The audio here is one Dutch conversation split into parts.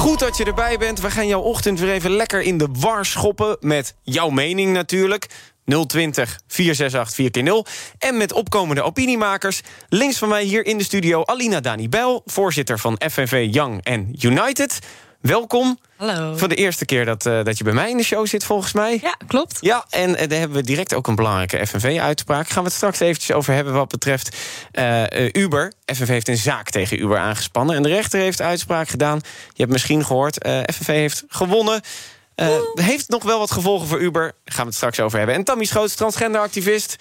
Goed dat je erbij bent. We gaan jouw ochtend weer even lekker in de war schoppen. Met jouw mening natuurlijk. 020 468 4x0. En met opkomende opiniemakers. Links van mij hier in de studio Alina Dani voorzitter van FNV Young en United. Welkom. Hallo. Voor de eerste keer dat, uh, dat je bij mij in de show zit, volgens mij. Ja, klopt. Ja, en uh, daar hebben we direct ook een belangrijke FNV-uitspraak. Gaan we het straks eventjes over hebben wat betreft uh, Uber. FNV heeft een zaak tegen Uber aangespannen. En de rechter heeft uitspraak gedaan. Je hebt misschien gehoord, FNV heeft gewonnen. heeft nog wel wat gevolgen voor Uber. Daar gaan we het straks over hebben. En Tammy Schoots, transgenderactivist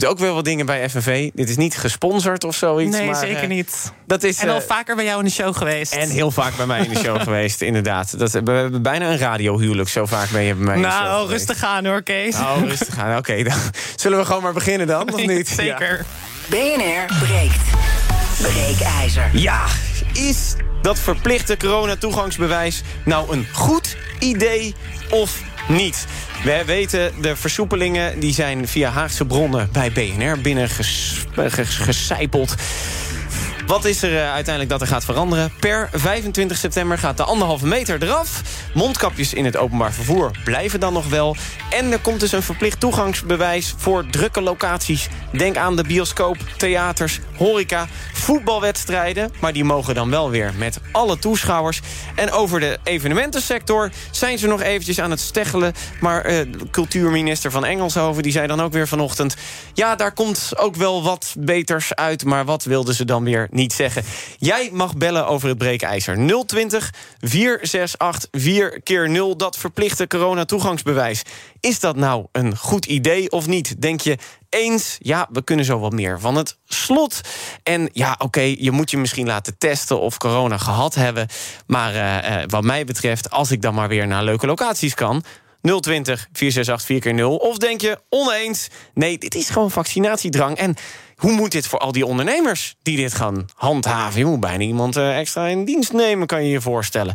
doet ook wel wat dingen bij FNV. Dit is niet gesponsord of zoiets. Nee, maar, zeker uh, niet. Dat is, en al uh, vaker bij jou in de show geweest. En heel vaak bij mij in de show geweest, inderdaad. Dat, we hebben bijna een radiohuwelijk. Zo vaak ben je bij mij in de show Nou, geweest. rustig aan hoor, Kees. Oh, rustig aan. Oké, dan zullen we gewoon maar beginnen dan, of niet? Zeker. BNR breekt. Breekijzer. Ja, is dat verplichte coronatoegangsbewijs nou een goed idee of niet? We weten, de versoepelingen die zijn via Haagse bronnen bij BNR binnen ges. Wat is er uh, uiteindelijk dat er gaat veranderen? Per 25 september gaat de anderhalve meter eraf. Mondkapjes in het openbaar vervoer blijven dan nog wel. En er komt dus een verplicht toegangsbewijs voor drukke locaties. Denk aan de bioscoop, theaters, horeca, voetbalwedstrijden. Maar die mogen dan wel weer met alle toeschouwers. En over de evenementensector zijn ze nog eventjes aan het steggelen. Maar uh, cultuurminister van Engelshoven die zei dan ook weer vanochtend... ja, daar komt ook wel wat beters uit, maar wat wilden ze dan weer niet zeggen. Jij mag bellen over het breekijzer. 020 468 4 keer 0 dat verplichte coronatoegangsbewijs. Is dat nou een goed idee of niet? Denk je eens, ja, we kunnen zo wat meer van het slot. En ja, oké, je moet je misschien laten testen of corona gehad hebben. Maar uh, uh, wat mij betreft, als ik dan maar weer naar leuke locaties kan... 020 468 4 keer 0 Of denk je oneens? Nee, dit is gewoon vaccinatiedrang. En hoe moet dit voor al die ondernemers die dit gaan handhaven? Je moet bijna iemand uh, extra in dienst nemen, kan je je voorstellen.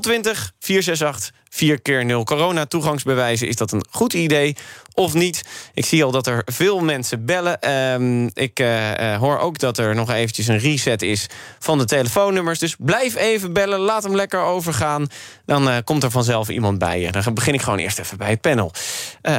020 468 4 keer 0 Corona-toegangsbewijzen, is dat een goed idee of niet? Ik zie al dat er veel mensen bellen. Um, ik uh, uh, hoor ook dat er nog eventjes een reset is van de telefoonnummers. Dus blijf even bellen, laat hem lekker overgaan. Dan uh, komt er vanzelf iemand bij je. Dan begin ik gewoon eerst even bij het panel.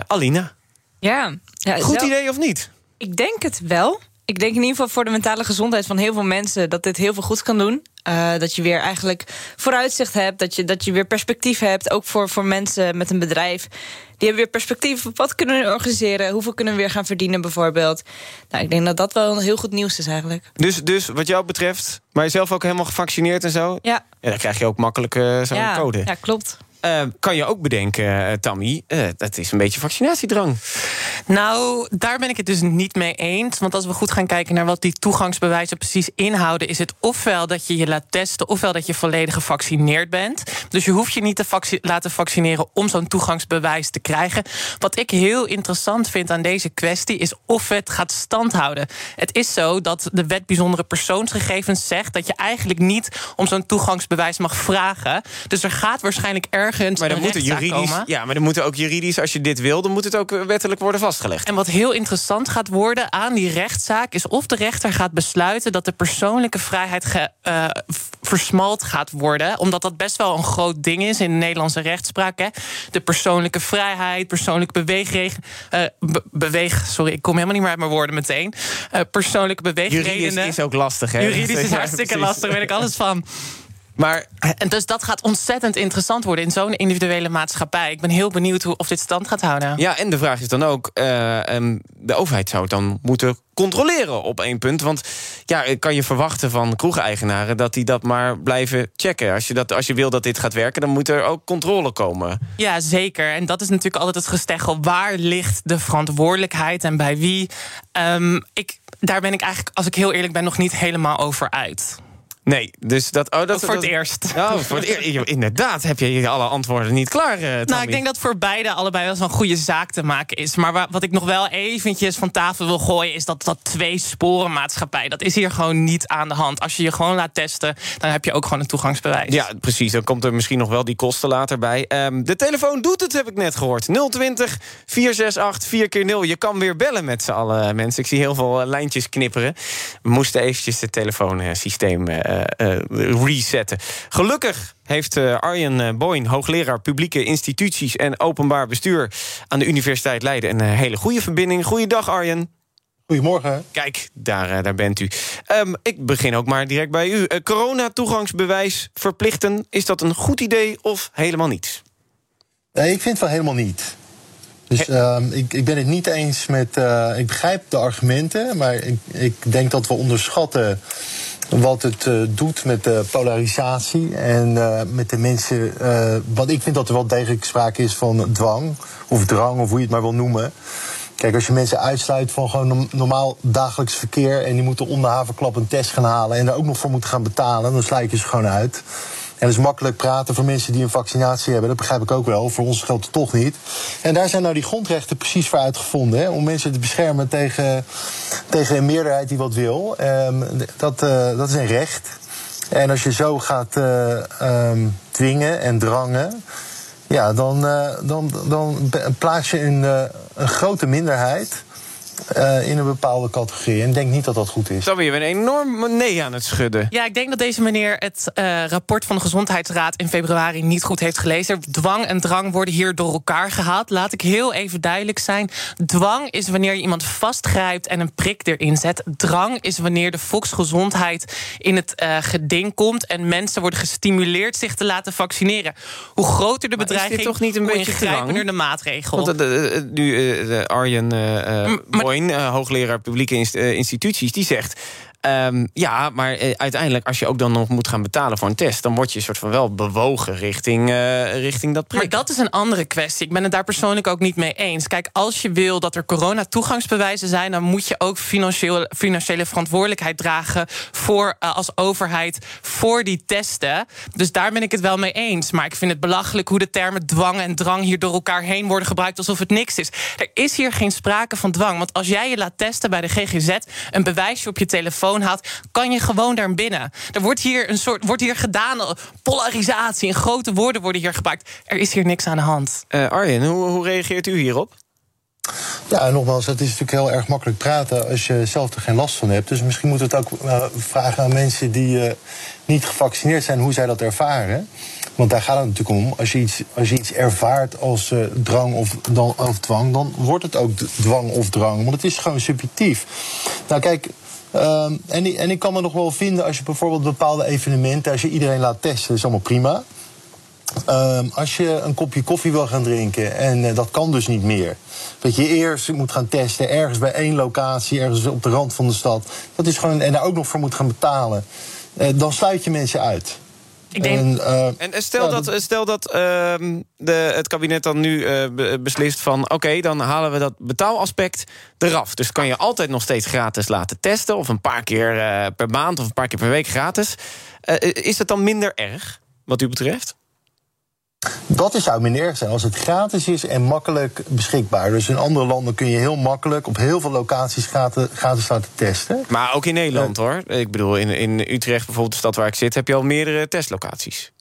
Alina, ja, ja, goed zelf... idee of niet? Ik denk het wel. Ik denk in ieder geval voor de mentale gezondheid van heel veel mensen... dat dit heel veel goed kan doen. Uh, dat je weer eigenlijk vooruitzicht hebt. Dat je, dat je weer perspectief hebt. Ook voor, voor mensen met een bedrijf. Die hebben weer perspectief op wat kunnen we organiseren. Hoeveel kunnen we weer gaan verdienen bijvoorbeeld. Nou, ik denk dat dat wel heel goed nieuws is eigenlijk. Dus, dus wat jou betreft, maar je zelf ook helemaal gevaccineerd en zo? Ja. ja dan krijg je ook makkelijk uh, zo'n ja, code. Ja, klopt. Uh, kan je ook bedenken, uh, Tammy, uh, dat is een beetje vaccinatiedrang. Nou, daar ben ik het dus niet mee eens. Want als we goed gaan kijken naar wat die toegangsbewijzen precies inhouden... is het ofwel dat je je laat testen, ofwel dat je volledig gevaccineerd bent. Dus je hoeft je niet te laten vaccineren om zo'n toegangsbewijs te krijgen. Wat ik heel interessant vind aan deze kwestie... is of het gaat standhouden. Het is zo dat de wet bijzondere persoonsgegevens zegt... dat je eigenlijk niet om zo'n toegangsbewijs mag vragen. Dus er gaat waarschijnlijk ergens maar dan moet juridisch, komen. Ja, maar dan moet ook juridisch, als je dit wil... dan moet het ook wettelijk worden vastgelegd. En wat heel interessant gaat worden aan die rechtszaak... is of de rechter gaat besluiten dat de persoonlijke vrijheid ge, uh, versmalt gaat worden. Omdat dat best wel een groot ding is in de Nederlandse rechtspraak. Hè. De persoonlijke vrijheid, persoonlijke beweegregen... Uh, be beweeg, sorry, ik kom helemaal niet meer uit mijn woorden meteen. Uh, persoonlijke beweegredenen... Juridisch is ook lastig, hè? Juridisch is hartstikke ja, lastig, daar weet ik alles van. Maar, en dus dat gaat ontzettend interessant worden in zo'n individuele maatschappij. Ik ben heel benieuwd hoe, of dit stand gaat houden. Ja, en de vraag is dan ook: uh, um, de overheid zou het dan moeten controleren op één punt. Want ja, kan je verwachten van kroegeigenaren dat die dat maar blijven checken. Als je, dat, als je wil dat dit gaat werken, dan moet er ook controle komen. Ja, zeker. En dat is natuurlijk altijd het gesteggel. Waar ligt de verantwoordelijkheid en bij wie? Um, ik, daar ben ik eigenlijk, als ik heel eerlijk ben, nog niet helemaal over uit. Nee, dus dat... Oh, dat voor het eerst. Oh, voor het eerst. Inderdaad, heb je alle antwoorden niet klaar, uh, Nou, ik denk dat voor beide allebei wel zo'n goede zaak te maken is. Maar wat ik nog wel eventjes van tafel wil gooien... is dat dat twee sporenmaatschappij, dat is hier gewoon niet aan de hand. Als je je gewoon laat testen, dan heb je ook gewoon een toegangsbewijs. Ja, precies. Dan komt er misschien nog wel die kosten later bij. Um, de telefoon doet het, heb ik net gehoord. 020 468 4 keer 0 Je kan weer bellen met z'n allen, mensen. Ik zie heel veel uh, lijntjes knipperen. We moesten eventjes het telefoonsysteem uh, resetten. Gelukkig heeft Arjen Boyn, hoogleraar publieke instituties en openbaar bestuur aan de Universiteit Leiden, een hele goede verbinding. Goeiedag, Arjen. Goedemorgen. Kijk, daar, daar bent u. Um, ik begin ook maar direct bij u. Uh, corona-toegangsbewijs verplichten, is dat een goed idee of helemaal niet? Nee, ik vind het wel helemaal niet. Dus uh, ik, ik ben het niet eens met. Uh, ik begrijp de argumenten, maar ik, ik denk dat we onderschatten wat het uh, doet met de polarisatie en uh, met de mensen. Uh, wat ik vind dat er wel degelijk sprake is van dwang of drang, of hoe je het maar wil noemen. Kijk, als je mensen uitsluit van gewoon normaal dagelijks verkeer en die moeten om de een test gaan halen en daar ook nog voor moeten gaan betalen, dan sluit je ze gewoon uit. Dat is makkelijk praten voor mensen die een vaccinatie hebben. Dat begrijp ik ook wel. Voor ons geldt het toch niet. En daar zijn nou die grondrechten precies voor uitgevonden. Hè, om mensen te beschermen tegen, tegen een meerderheid die wat wil. Um, dat, uh, dat is een recht. En als je zo gaat uh, um, dwingen en drangen. Ja, dan, uh, dan, dan plaats je een, een grote minderheid uh, in een bepaalde categorie. En ik denk niet dat dat goed is. Dan ben je een enorm nee aan het schudden. Ja, ik denk dat deze meneer het uh, rapport van de Gezondheidsraad in februari niet goed heeft gelezen. Dwang en drang worden hier door elkaar gehaald. Laat ik heel even duidelijk zijn. Dwang is wanneer je iemand vastgrijpt en een prik erin zet. Drang is wanneer de volksgezondheid in het uh, geding komt en mensen worden gestimuleerd zich te laten vaccineren. Hoe groter de bedreiging, toch niet een hoe beetje ingrijpender de maatregel. Want nu Arjen uh, hoogleraar publieke uh, instituties, die zegt. Um, ja, maar uh, uiteindelijk, als je ook dan nog moet gaan betalen voor een test, dan word je soort van wel bewogen richting, uh, richting dat prik. Maar dat is een andere kwestie. Ik ben het daar persoonlijk ook niet mee eens. Kijk, als je wil dat er corona-toegangsbewijzen zijn, dan moet je ook financiële, financiële verantwoordelijkheid dragen voor uh, als overheid voor die testen. Dus daar ben ik het wel mee eens. Maar ik vind het belachelijk hoe de termen dwang en drang hier door elkaar heen worden gebruikt alsof het niks is. Er is hier geen sprake van dwang. Want als jij je laat testen bij de GGZ, een bewijsje op je telefoon kan je gewoon daar binnen. Er wordt hier een soort wordt hier gedaan polarisatie en grote woorden worden hier gebruikt. Er is hier niks aan de hand. Uh, Arjen, hoe, hoe reageert u hierop? Ja, nogmaals, het is natuurlijk heel erg makkelijk praten als je zelf er geen last van hebt. Dus misschien moeten we het ook uh, vragen aan mensen die uh, niet gevaccineerd zijn, hoe zij dat ervaren. Want daar gaat het natuurlijk om. Als je iets, als je iets ervaart als uh, drang of, dan, of dwang, dan wordt het ook dwang of drang. Want het is gewoon subjectief. Nou, kijk, Um, en, en, ik kan me nog wel vinden als je bijvoorbeeld bepaalde evenementen, als je iedereen laat testen, dat is allemaal prima. Um, als je een kopje koffie wil gaan drinken en uh, dat kan dus niet meer. Dat je eerst moet gaan testen ergens bij één locatie, ergens op de rand van de stad. Dat is gewoon, en daar ook nog voor moet gaan betalen. Uh, dan sluit je mensen uit. Ik denk... en, uh, en, stel ja, dat, stel dat uh, de, het kabinet dan nu uh, beslist van... oké, okay, dan halen we dat betaalaspect eraf. Dus kan je altijd nog steeds gratis laten testen... of een paar keer uh, per maand of een paar keer per week gratis. is dat dan minder erg, wat u betreft? Dat zou minder erg zijn als het gratis is en makkelijk beschikbaar. Dus in andere landen kun je heel makkelijk op heel veel locaties gratis, gratis laten testen. Maar ook in Nederland hoor. Ik bedoel, in, in Utrecht, bijvoorbeeld de stad waar ik zit, heb je al meerdere testlocaties.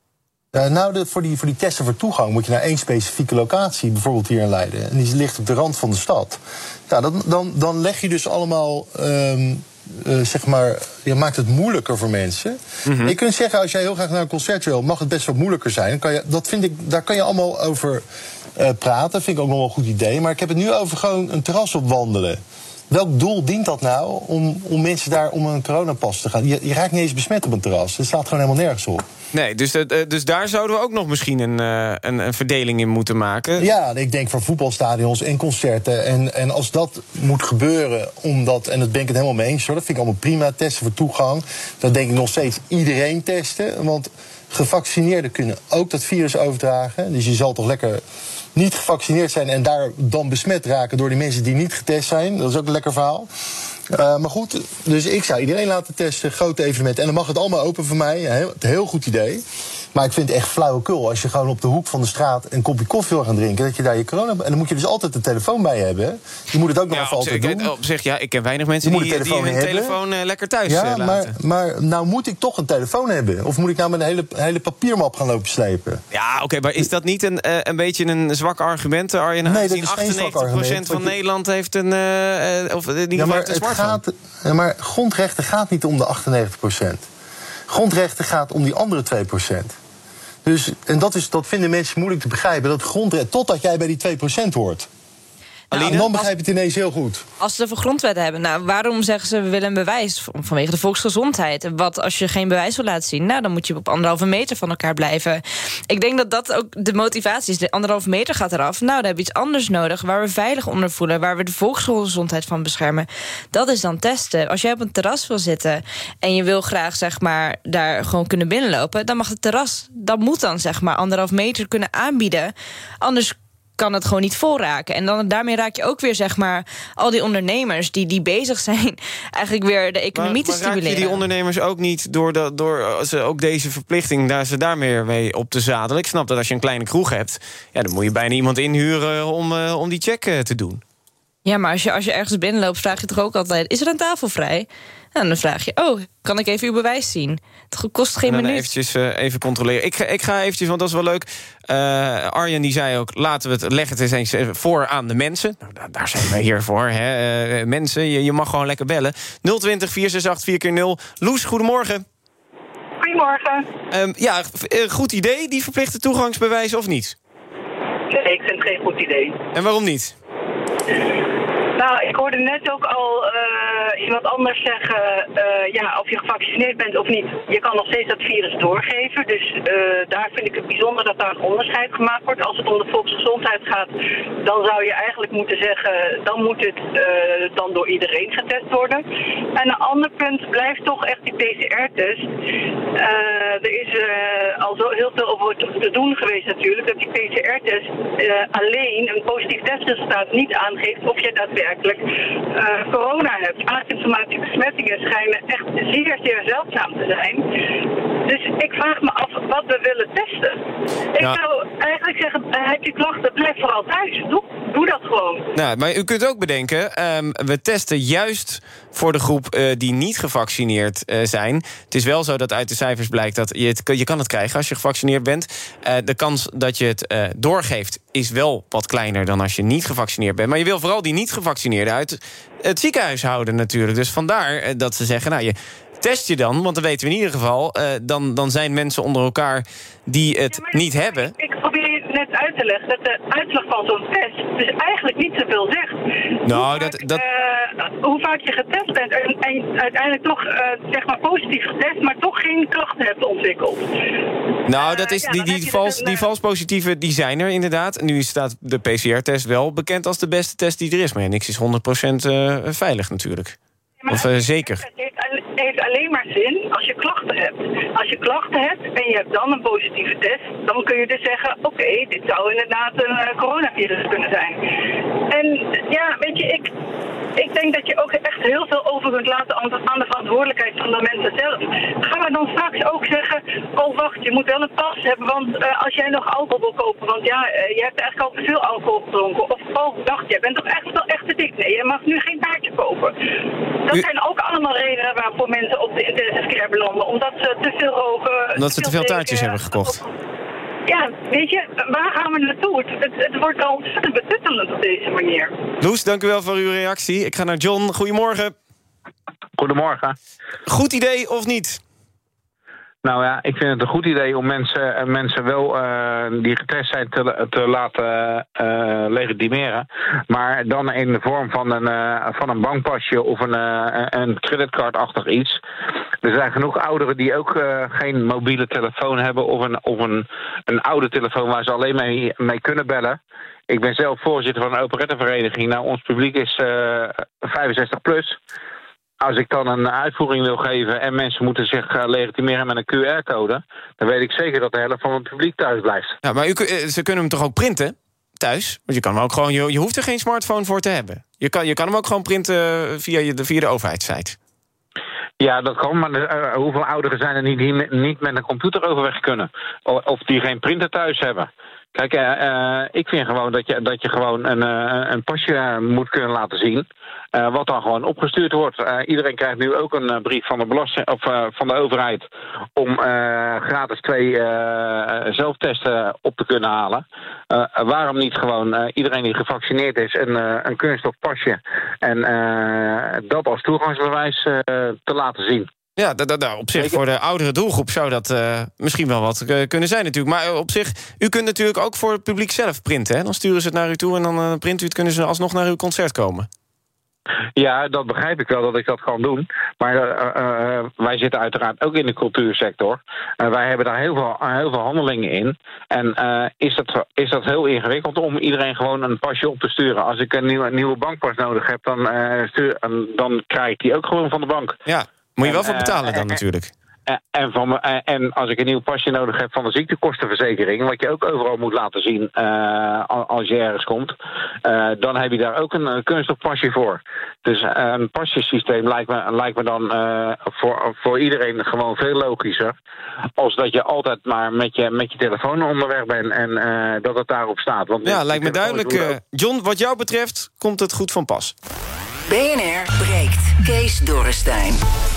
Uh, nou, de, voor, die, voor die testen voor toegang moet je naar één specifieke locatie, bijvoorbeeld hier in Leiden. En die ligt op de rand van de stad. Ja, dan, dan, dan leg je dus allemaal. Um, uh, zeg maar, je maakt het moeilijker voor mensen. Mm -hmm. Je kunt zeggen, als jij heel graag naar een concert wil, mag het best wat moeilijker zijn. Kan je, dat vind ik, daar kan je allemaal over uh, praten. Vind ik ook nog wel een goed idee. Maar ik heb het nu over gewoon een terras op wandelen. Welk doel dient dat nou om, om mensen daar om een coronapas te gaan? Je, je raakt niet eens besmet op een terras. Het staat gewoon helemaal nergens op. Nee, dus, uh, dus daar zouden we ook nog misschien een, uh, een, een, verdeling in moeten maken. Ja, ik denk voor voetbalstadions en concerten. En, en als dat moet gebeuren, omdat, en dat ben ik het helemaal mee eens hoor, dat vind ik allemaal prima, testen voor toegang. Dan denk ik nog steeds iedereen testen. Want gevaccineerden kunnen ook dat virus overdragen. Dus je zal toch lekker niet gevaccineerd zijn en daar dan besmet raken door die mensen die niet getest zijn. Dat is ook een lekker verhaal. Uh, maar goed, dus ik zou iedereen laten testen, grote evenementen. En dan mag het allemaal open voor mij. Heel, heel goed idee. Maar ik vind het echt flauwekul als je gewoon op de hoek van de straat een kopje koffie wil gaan drinken. Dat je daar je corona. En dan moet je dus altijd de telefoon bij hebben. Je moet het ook nog Ja, even altijd zich, doen. op zich, ja, ik ken weinig mensen die, moet een die hun telefoon hebben. telefoon eh, lekker thuis Ja, eh, maar, laten. maar nou moet ik toch een telefoon hebben. Of moet ik nou met een hele, hele papiermap gaan lopen slepen? Ja, oké, maar is dat niet een, eh, een beetje een zwak argument, Arjen? Nee, dat is geen zwak 98% argument, van Nederland heeft een, eh, eh, of in ieder Ja, maar, een het gaat, maar grondrechten gaat niet om de 98% Grondrechten gaat om die andere 2 Dus, en dat, is, dat vinden mensen moeilijk te begrijpen. Dat grondrecht, totdat jij bij die 2% hoort. Aline? en dan begrijp het ineens heel goed. Als ze het over grondwetten hebben, nou, waarom zeggen ze we willen een bewijs? Vanwege de volksgezondheid. En Wat als je geen bewijs wil laten zien? Nou, dan moet je op anderhalve meter van elkaar blijven. Ik denk dat dat ook de motivatie is. De anderhalve meter gaat eraf. Nou, dan heb je iets anders nodig waar we veilig onder voelen, waar we de volksgezondheid van beschermen. Dat is dan testen. Als jij op een terras wil zitten en je wil graag zeg maar daar gewoon kunnen binnenlopen, dan mag het terras. Dat moet dan zeg maar anderhalf meter kunnen aanbieden. Anders kan het gewoon niet vol raken. En dan, daarmee raak je ook weer, zeg maar, al die ondernemers die, die bezig zijn, eigenlijk weer de economie maar, te maar raak je stimuleren. die ondernemers ook niet door, de, door eh, ze ook deze verplichting... daar ze daar meer mee op te zadelen? Ik snap dat als je een kleine kroeg hebt... Ja, dan moet je bijna iemand inhuren om, eh, om die check eh, te doen. Ja, maar als je, als je ergens binnenloopt, vraag je toch ook altijd: is er een tafel vrij? En dan vraag je: oh, kan ik even uw bewijs zien? Het kost geen minuut. eventjes eh, even controleren. Ik, ga- ik ga eventjes, want dat is wel leuk. Eh, Arjen die zei ook, laten we het leggen het eens even voor aan de mensen. Nou, daar, zijn wij hier voor. Hè. Eh, mensen, je, je mag gewoon lekker bellen. 020 468 4 0 Loes, goedemorgen. Goedemorgen. Ehm, ja, eh, goed idee, die verplichte toegangsbewijs of niet? Nee, ik vind het geen goed idee. En waarom niet? Ik hoorde net ook al eh, iemand anders zeggen, eh, ja, of je gevaccineerd bent of niet. Je kan nog steeds dat virus doorgeven. Dus eh, daar vind ik het bijzonder dat daar een onderscheid gemaakt wordt. Als het om de volksgezondheid gaat, dan zou je eigenlijk moeten zeggen, dan moet het eh, dan door iedereen getest worden. En een ander punt blijft toch echt die PCR-test. Er is al zo heel veel over te doen geweest natuurlijk, dat die PCR-test alleen een positief testresultaat niet aangeeft of je daadwerkelijk corona hebt. Asymptomatische besmettingen schijnen echt zeer, zeer zeldzaam te zijn. Dus ik vraag me af wat we willen testen. Ik Ja. zou eigenlijk zeggen, eh, heb je klachten, blijf vooral thuis. Doe, doe dat gewoon. Nou, maar u kunt ook bedenken, ehm, we testen juist voor de groep eh, die niet gevaccineerd eh, zijn. Het is wel zo dat uit de cijfers blijkt dat je het, je kan het krijgen als je gevaccineerd bent. Eh, de kans dat je het doorgeeft is wel wat kleiner dan als je niet gevaccineerd bent. Maar je wil vooral die niet gevaccineerden uit het ziekenhuis houden natuurlijk. Dus vandaar dat ze zeggen, nou je test je dan, want dan weten we in ieder geval... eh, dan, dan zijn mensen onder elkaar die het Ja, niet hebben. Ik probeer je net uit te leggen dat de uitslag van zo'n test dus eigenlijk niet zoveel zegt. Nou, hoe, dat- vaak, dat- eh, hoe vaak je getest bent en, en uiteindelijk toch eh, zeg maar positief getest, maar toch geen klachten hebt ontwikkeld. Nou, dat is, ja, die, die, vals, dus een, die vals positieve die zijn er inderdaad. Nu staat de PCR-test wel bekend als de beste test die er is. Maar ja, niks is 100% eh, veilig natuurlijk. Of zeker. Heeft alleen maar zin als je klachten hebt. Als je klachten hebt en je hebt dan een positieve test, dan kun je dus zeggen: oké, dit zou inderdaad een eh, coronavirus kunnen zijn. En ja, weet je, ik, ik denk dat je ook echt heel veel over kunt laten aan de, verantwoordelijkheid van de mensen zelf. Gaan we dan straks ook zeggen: oh wacht, je moet wel een pas hebben, want eh, als jij nog alcohol wil kopen, want ja, eh, je hebt eigenlijk al te veel alcohol gedronken. Of oh, dacht, jij bent toch echt wel echt te dik? Nee, je mag nu geen taartje kopen. Dat U- zijn ook allemaal redenen waarvoor mensen op de intensive care belanden. Omdat ze te veel roken. Omdat ze te veel taartjes hebben gekocht. Ja, weet je, waar gaan we naartoe? Het, het, het wordt al ontzettend betuttelend op deze manier. Loes, dank u wel voor uw reactie. Ik ga naar John. Goedemorgen. Goedemorgen. Goed idee of niet? Nou ja, ik vind het een goed idee om mensen, eh, mensen wel eh, die getest zijn te, te laten eh, legitimeren. Maar dan in de vorm van een, van een bankpasje of een, een creditcardachtig iets. Er zijn genoeg ouderen die ook geen mobiele telefoon hebben of een, of een, een oude telefoon waar ze alleen mee, mee kunnen bellen. Ik ben zelf voorzitter van een operettenvereniging. Nou, ons publiek is eh 65 plus. Als ik dan een uitvoering wil geven en mensen moeten zich eh, legitimeren met een QR-code, dan weet ik zeker dat de helft van het publiek thuis blijft. Ja, maar u, eh, ze kunnen hem toch ook printen thuis. Want je kan hem ook gewoon, je, je hoeft er geen smartphone voor te hebben. Je kan, je kan hem ook gewoon printen via, je, via de overheidssite. Ja, dat kan, maar uh, hoeveel ouderen zijn er niet die niet met een computer overweg kunnen? Of die geen printer thuis hebben? Kijk, uh, uh, ik vind gewoon dat je, dat je gewoon een, uh, een pasje moet kunnen laten zien. wat dan gewoon opgestuurd wordt. iedereen krijgt nu ook een brief van de, belasting, of, van de overheid. om gratis twee zelftesten op te kunnen halen. waarom niet gewoon iedereen die gevaccineerd is een, een kunststof pasje. en dat als toegangsbewijs te laten zien? Ja, dat, dat, op zich voor de oudere doelgroep zou dat uh, misschien wel wat uh, kunnen zijn natuurlijk. Maar op zich, u kunt natuurlijk ook voor het publiek zelf printen. Hè? Dan sturen ze het naar u toe en dan uh, print u het... kunnen ze alsnog naar uw concert komen. Ja, dat begrijp ik wel dat ik dat kan doen. Maar wij zitten uiteraard ook in de cultuursector. wij hebben daar heel veel, heel veel handelingen in. En is, dat, is dat heel ingewikkeld om iedereen gewoon een pasje op te sturen? Als ik een nieuwe, nieuwe bankpas nodig heb, dan, stuur, dan krijg ik die ook gewoon van de bank. Ja, moet je wel voor betalen dan natuurlijk. En, van, en als ik een nieuw pasje nodig heb van de ziektekostenverzekering, wat je ook overal moet laten zien uh, als je ergens komt, uh, dan heb je daar ook een, een pasje voor. Dus uh, een pasjesysteem lijkt me, lijkt me dan voor, voor iedereen gewoon veel logischer. Als dat je altijd maar met je, met je telefoon onderweg bent en dat het daarop staat. Want ja, lijkt me duidelijk. John, wat jou betreft komt het goed van pas. BNR breekt. Kees Dorrestein.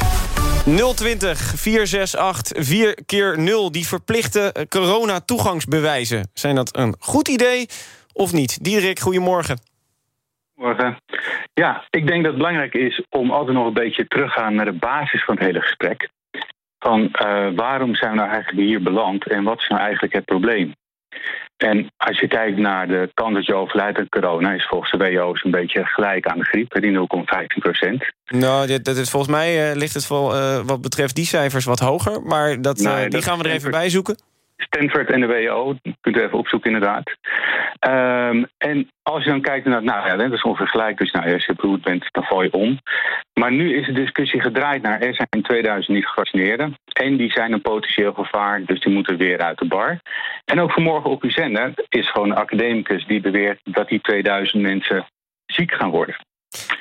020 468 4 keer 0 Die verplichte corona-toegangsbewijzen. Zijn dat een goed idee of niet? Diederik, goedemorgen. Morgen. Ja, ik denk dat het belangrijk is om altijd nog een beetje terug te gaan naar de basis van het hele gesprek. Van uh, waarom zijn we nou eigenlijk hier beland en wat is nou eigenlijk het probleem? En als je kijkt naar de kans dat je overlijdt aan corona, is volgens de WO's een beetje gelijk aan de griep, die 0,15 procent. Nou, dit, dat is, volgens mij uh, ligt het vol, uh, wat betreft die cijfers wat hoger, maar dat, uh, die dat gaan we er even bij zoeken. Stanford en de WHO, kunt u even opzoeken inderdaad. Um, en als je dan kijkt naar, nou ja, dat is ongeveer gelijk. Dus nou, als je beroerd bent, dan val je om. Maar nu is de discussie gedraaid naar, er zijn 2000 niet gevaccineerden. En die zijn een potentieel gevaar, dus die moeten weer uit de bar. En ook vanmorgen op uw zender is gewoon een academicus die beweert dat die 2000 mensen ziek gaan worden.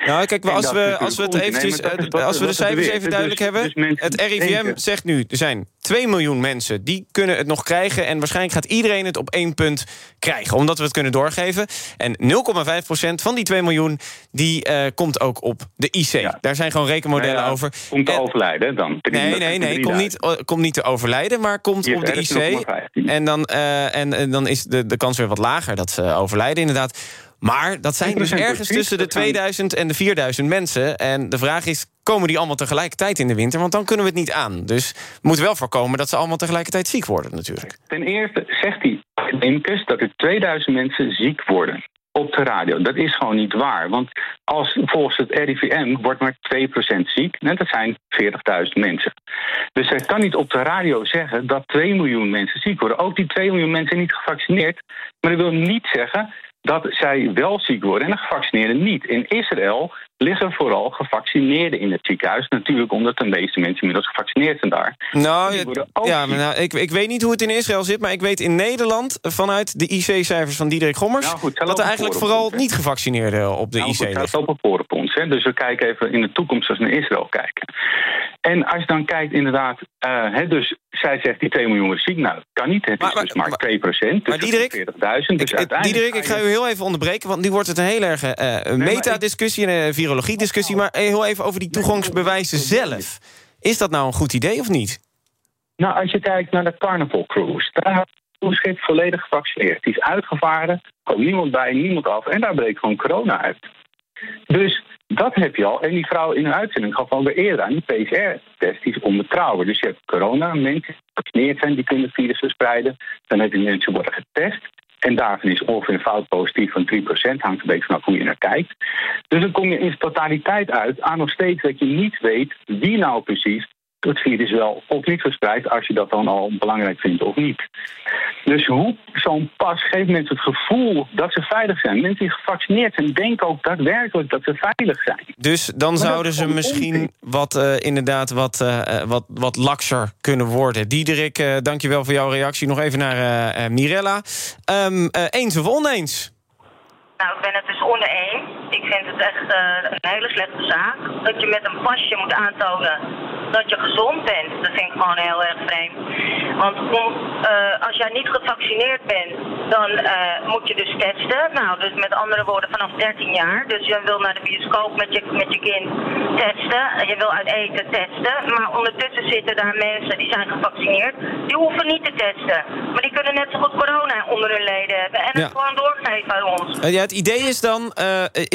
Nou, kijk, als we, als we het eventjes, als we de cijfers even duidelijk dus- hebben. Dus het RIVM zegt nu, er zijn 2 miljoen mensen die kunnen het nog krijgen. En waarschijnlijk gaat iedereen het op één punt krijgen. Omdat we het kunnen doorgeven. En 0,5% van die 2 miljoen, die uh, komt ook op de IC. Ja. Daar zijn gewoon rekenmodellen ja, over. Komt te en, overlijden dan? Nee, nee, nee, komt niet, komt niet te overlijden, maar komt op de IC. En dan, uh, en, en, dan is de, de kans weer wat lager dat ze overlijden, inderdaad. Maar dat zijn dus ergens tussen de 2000 en de 4000 mensen. En de vraag is, komen die allemaal tegelijkertijd in de winter? Want dan kunnen we het niet aan. Dus we moeten wel voorkomen dat ze allemaal tegelijkertijd ziek worden natuurlijk. Ten eerste zegt die academicus dat er 2000 mensen ziek worden op de radio. Dat is gewoon niet waar. Want als, volgens het RIVM wordt maar 2% ziek. En dat zijn 40.000 mensen. Dus hij kan niet op de radio zeggen dat 2 miljoen mensen ziek worden. Ook die 2 miljoen mensen niet gevaccineerd. Maar dat wil niet zeggen dat zij wel ziek worden en de gevaccineerden niet. In Israël liggen vooral gevaccineerden in het ziekenhuis. Natuurlijk omdat de meeste mensen inmiddels gevaccineerd zijn daar. Nou, ja, maar nou, ik, ik weet niet hoe het in Israël zit... maar ik weet in Nederland vanuit de IC-cijfers van Diederik Gommers... Nou goed, dat er eigenlijk vooral niet gevaccineerden op de nou, IC liggen. Het gaat op ons, hè? dus we kijken even in de toekomst als we naar Israël kijken. En als je dan kijkt inderdaad... Uh, dus zij zegt die 2 miljoen is ziek. Nou, dat kan niet. Het is maar, dus maar 2 procent. Dus maar Diederik, 40.000. Dus ik, Diederik, ik ga u heel even onderbreken... want nu wordt het een heel erg uh, meta-discussie... en virologie-discussie, maar heel even over die toegangsbewijzen zelf. Is dat nou een goed idee of niet? Nou, als je kijkt naar de Carnival Cruise, daar is het volledig gevaccineerd. Die is uitgevaren, komt niemand bij, niemand af en daar breekt gewoon corona uit. Dus dat heb je al. En die vrouw in een uitzending gaf alweer eerder aan. Die PCR-test is onbetrouwbaar. Dus je hebt corona, mensen die gevaccineerd zijn, die kunnen virus verspreiden. Dan heb je mensen die worden getest. En daarvan is ongeveer een fout positief van 3%. Hangt een beetje vanaf hoe je naar kijkt. Dus dan kom je in totaliteit uit aan nog steeds dat je niet weet wie nou precies het virus wel of niet verspreidt, als je dat dan al belangrijk vindt of niet. Dus hoe zo'n pas geeft mensen het gevoel dat ze veilig zijn. Mensen die gevaccineerd zijn denken ook daadwerkelijk dat ze veilig zijn. Dus dan zouden ze misschien wat, uh, inderdaad wat, uh, wat, wat lakser kunnen worden. Diederik, uh, dankjewel voor jouw reactie. Nog even naar Mirella. Um, eens of oneens? Nou, ik ben het dus oneens. Ik vind het echt eh, een hele slechte zaak. Dat je met een pasje moet aantonen dat je gezond bent. Dat vind ik gewoon heel erg vreemd. Want om, eh, als jij niet gevaccineerd bent, dan eh, moet je dus testen. Nou, dus met andere woorden vanaf 13 jaar. Dus je wil naar de bioscoop met je, met je kind testen. En je wil uit eten testen. Maar ondertussen zitten daar mensen die zijn gevaccineerd. Die hoeven niet te testen. Maar die kunnen net zo goed corona onder hun leden hebben. En Ja. het gewoon doorgeven aan ons. Ja, het idee is dan,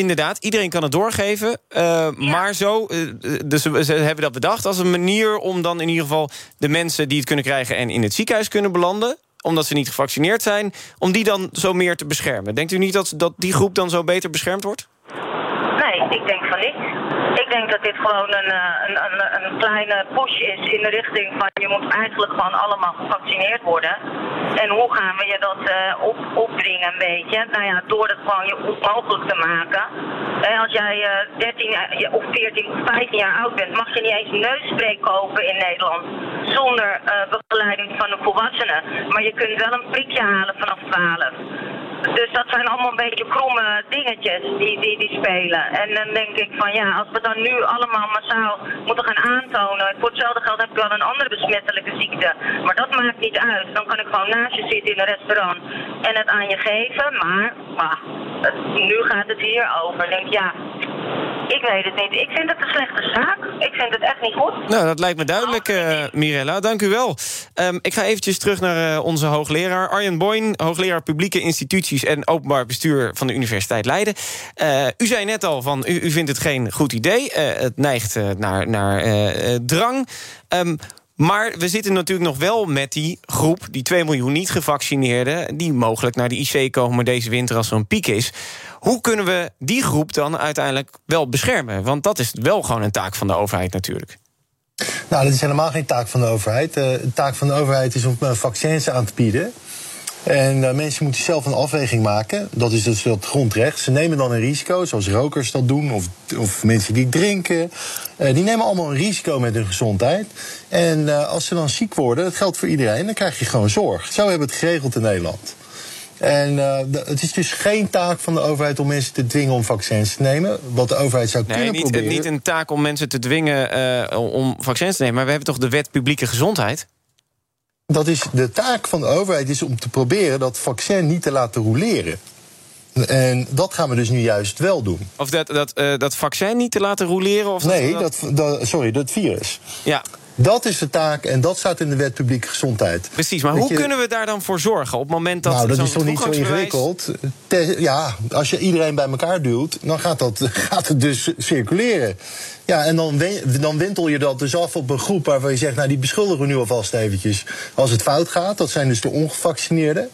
inderdaad, iedereen kan het doorgeven. eh, Maar zo, eh, dus ze hebben dat bedacht als een manier om dan in ieder geval de mensen die het kunnen krijgen en in het ziekenhuis kunnen belanden, omdat ze niet gevaccineerd zijn, om die dan zo meer te beschermen. Denkt u niet dat, dat die groep dan zo beter beschermd wordt? Nee, ik denk denk dat dit gewoon een, eh, een, een, een kleine push is in de richting van je moet eigenlijk gewoon allemaal gevaccineerd worden. En hoe gaan we je dat eh, op, opdringen een beetje? Nou ja, door het gewoon je onmogelijk te maken. En als jij eh 13 jaar- je- of 14 of 15 jaar oud bent, mag je niet eens neusspray kopen in Nederland. Zonder eh, begeleiding van een volwassene. Maar je kunt wel een prikje halen vanaf 12. Dus dat zijn allemaal een beetje kromme dingetjes die, die, die spelen. En dan denk ik van ja, als we dan nu allemaal massaal moeten gaan aantonen. Voor hetzelfde geld heb ik wel een andere besmettelijke ziekte. Maar dat maakt niet uit. Dan kan ik gewoon naast je zitten in een restaurant en het aan je geven. Maar, het- nu gaat het hier over. Denk ja, ik weet het niet. Ik vind het een slechte zaak. Ik vind het echt niet goed. Nou, dat lijkt me duidelijk, eh, Mirella. Dank u wel. Ehm, ik ga eventjes terug naar eh, onze hoogleraar Arjen Boyn... hoogleraar Publieke Instituties en Openbaar Bestuur... van de Universiteit Leiden. Eh, u zei net al, van, u, u vindt het geen goed idee. Het neigt naar, naar drang. Ehm, maar we zitten natuurlijk nog wel met die groep... die 2 miljoen niet gevaccineerden... die mogelijk naar de IC komen deze winter als er een piek is. Hoe kunnen we die groep dan uiteindelijk wel beschermen? Want dat is wel gewoon een taak van de overheid natuurlijk. Nou, dat is helemaal geen taak van de overheid. Eh, de taak van de overheid is om eh, vaccins aan te bieden. En eh, mensen moeten zelf een afweging maken. Dat is dus dat grondrecht. Ze nemen dan een risico, zoals rokers dat doen, of, of mensen die drinken. Eh, die nemen allemaal een risico met hun gezondheid. En eh, als ze dan ziek worden, dat geldt voor iedereen, dan krijg je gewoon zorg. Zo hebben we het geregeld in Nederland. En de- het is dus geen taak van de overheid om mensen te dwingen om vaccins te nemen. Wat de overheid zou Nee, kunnen niet, proberen. niet een taak om mensen te dwingen om vaccins te nemen. Maar we hebben toch de wet publieke gezondheid? Dat is de taak van de overheid is om te proberen dat vaccin niet te laten roleren. En dat gaan we dus nu juist wel doen. Of dat, dat, eh, dat vaccin niet te laten roleren? Of nee, dat, dat, sorry, dat virus. Ja. Dat is de taak en dat staat in de wet publieke gezondheid. Precies, maar Dat hoe je- kunnen we daar dan voor zorgen? Op het moment dat nou, dat is toch niet zo ingewikkeld? Te- ja, als je iedereen bij elkaar duwt, dan gaat, dat, gaat het dus circuleren. Ja, en dan, dan wintel je dat dus af op een groep waarvan je zegt... nou, die beschuldigen we nu alvast eventjes als het fout gaat. Dat zijn dus de ongevaccineerden.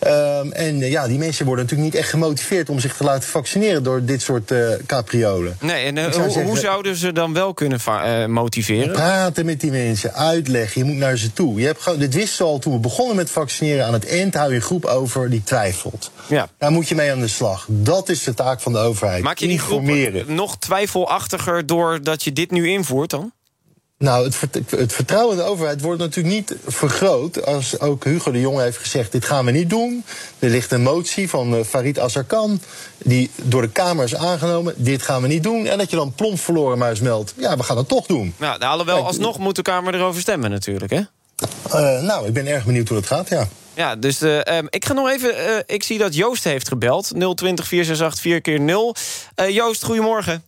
Ehm, en eh, ja, die mensen worden natuurlijk niet echt gemotiveerd... om zich te laten vaccineren door dit soort eh capriolen. Nee, en eh, zou hoe, zeggen- hoe zouden ze dan wel kunnen motiveren? Praten met die mensen, uitleggen, je moet naar ze toe. Je hebt gewoon, dit wisten al toen we begonnen met vaccineren. Aan het eind hou je een groep over die twijfelt. Ja. Daar moet je mee aan de slag. Dat is de taak van de overheid. Maak je die groep nog twijfelachtiger doordat je dit nu invoert dan? Nou, het, het vertrouwen in de overheid wordt natuurlijk niet vergroot... als ook Hugo de Jonge heeft gezegd, dit gaan we niet doen. Er ligt een motie van eh, Farid Azarkan... die door de Kamer is aangenomen, dit gaan we niet doen. En dat je dan plomp verloren muis meldt, ja, we gaan het toch doen. Nou, alhoewel, alsnog moet de Kamer erover stemmen natuurlijk, hè? Eh, nou, ik ben erg benieuwd hoe dat gaat, ja. Ja, dus eh, ehm, ik ga nog even... ik zie dat Joost heeft gebeld. 020 468 4 keer 0 Eh, Joost, goedemorgen.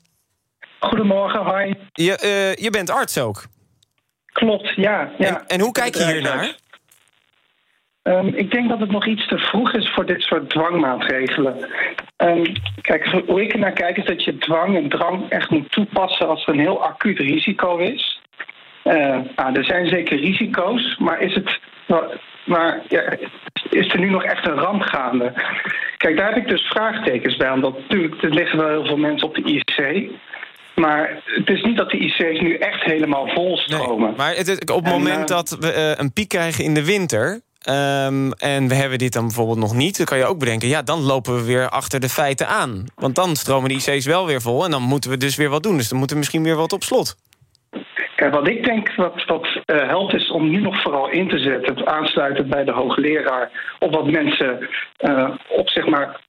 Goedemorgen, hoi. Je, eh, je bent arts ook. Klopt, ja. ja. En, en hoe kijk je hier naar? Ehm, ik denk dat het nog iets te vroeg is voor dit soort dwangmaatregelen. Ehm, kijk, hoe ik er naar kijk is dat je dwang en drang echt moet toepassen als er een heel acuut risico is. Eh, nou, er zijn zeker risico's, maar is het. Maar ja, is er nu nog echt een ramp gaande? Kijk, daar heb ik dus vraagtekens bij. Omdat natuurlijk, er liggen wel heel veel mensen op de IC. Maar het is niet dat de IC's nu echt helemaal vol stromen. Maar het, op het En, moment eh, dat we eh, een piek krijgen in de winter... ehm, en we hebben dit dan bijvoorbeeld nog niet... dan kan je ook bedenken, ja, dan lopen we weer achter de feiten aan. Want dan stromen de IC's wel weer vol... en dan moeten we dus weer wat doen. Dus dan moeten we misschien weer wat op slot. Kijk, wat ik denk wat, wat eh, helpt is om nu nog vooral in te zetten, het aansluiten bij de hoogleraar, op wat mensen op zeg maar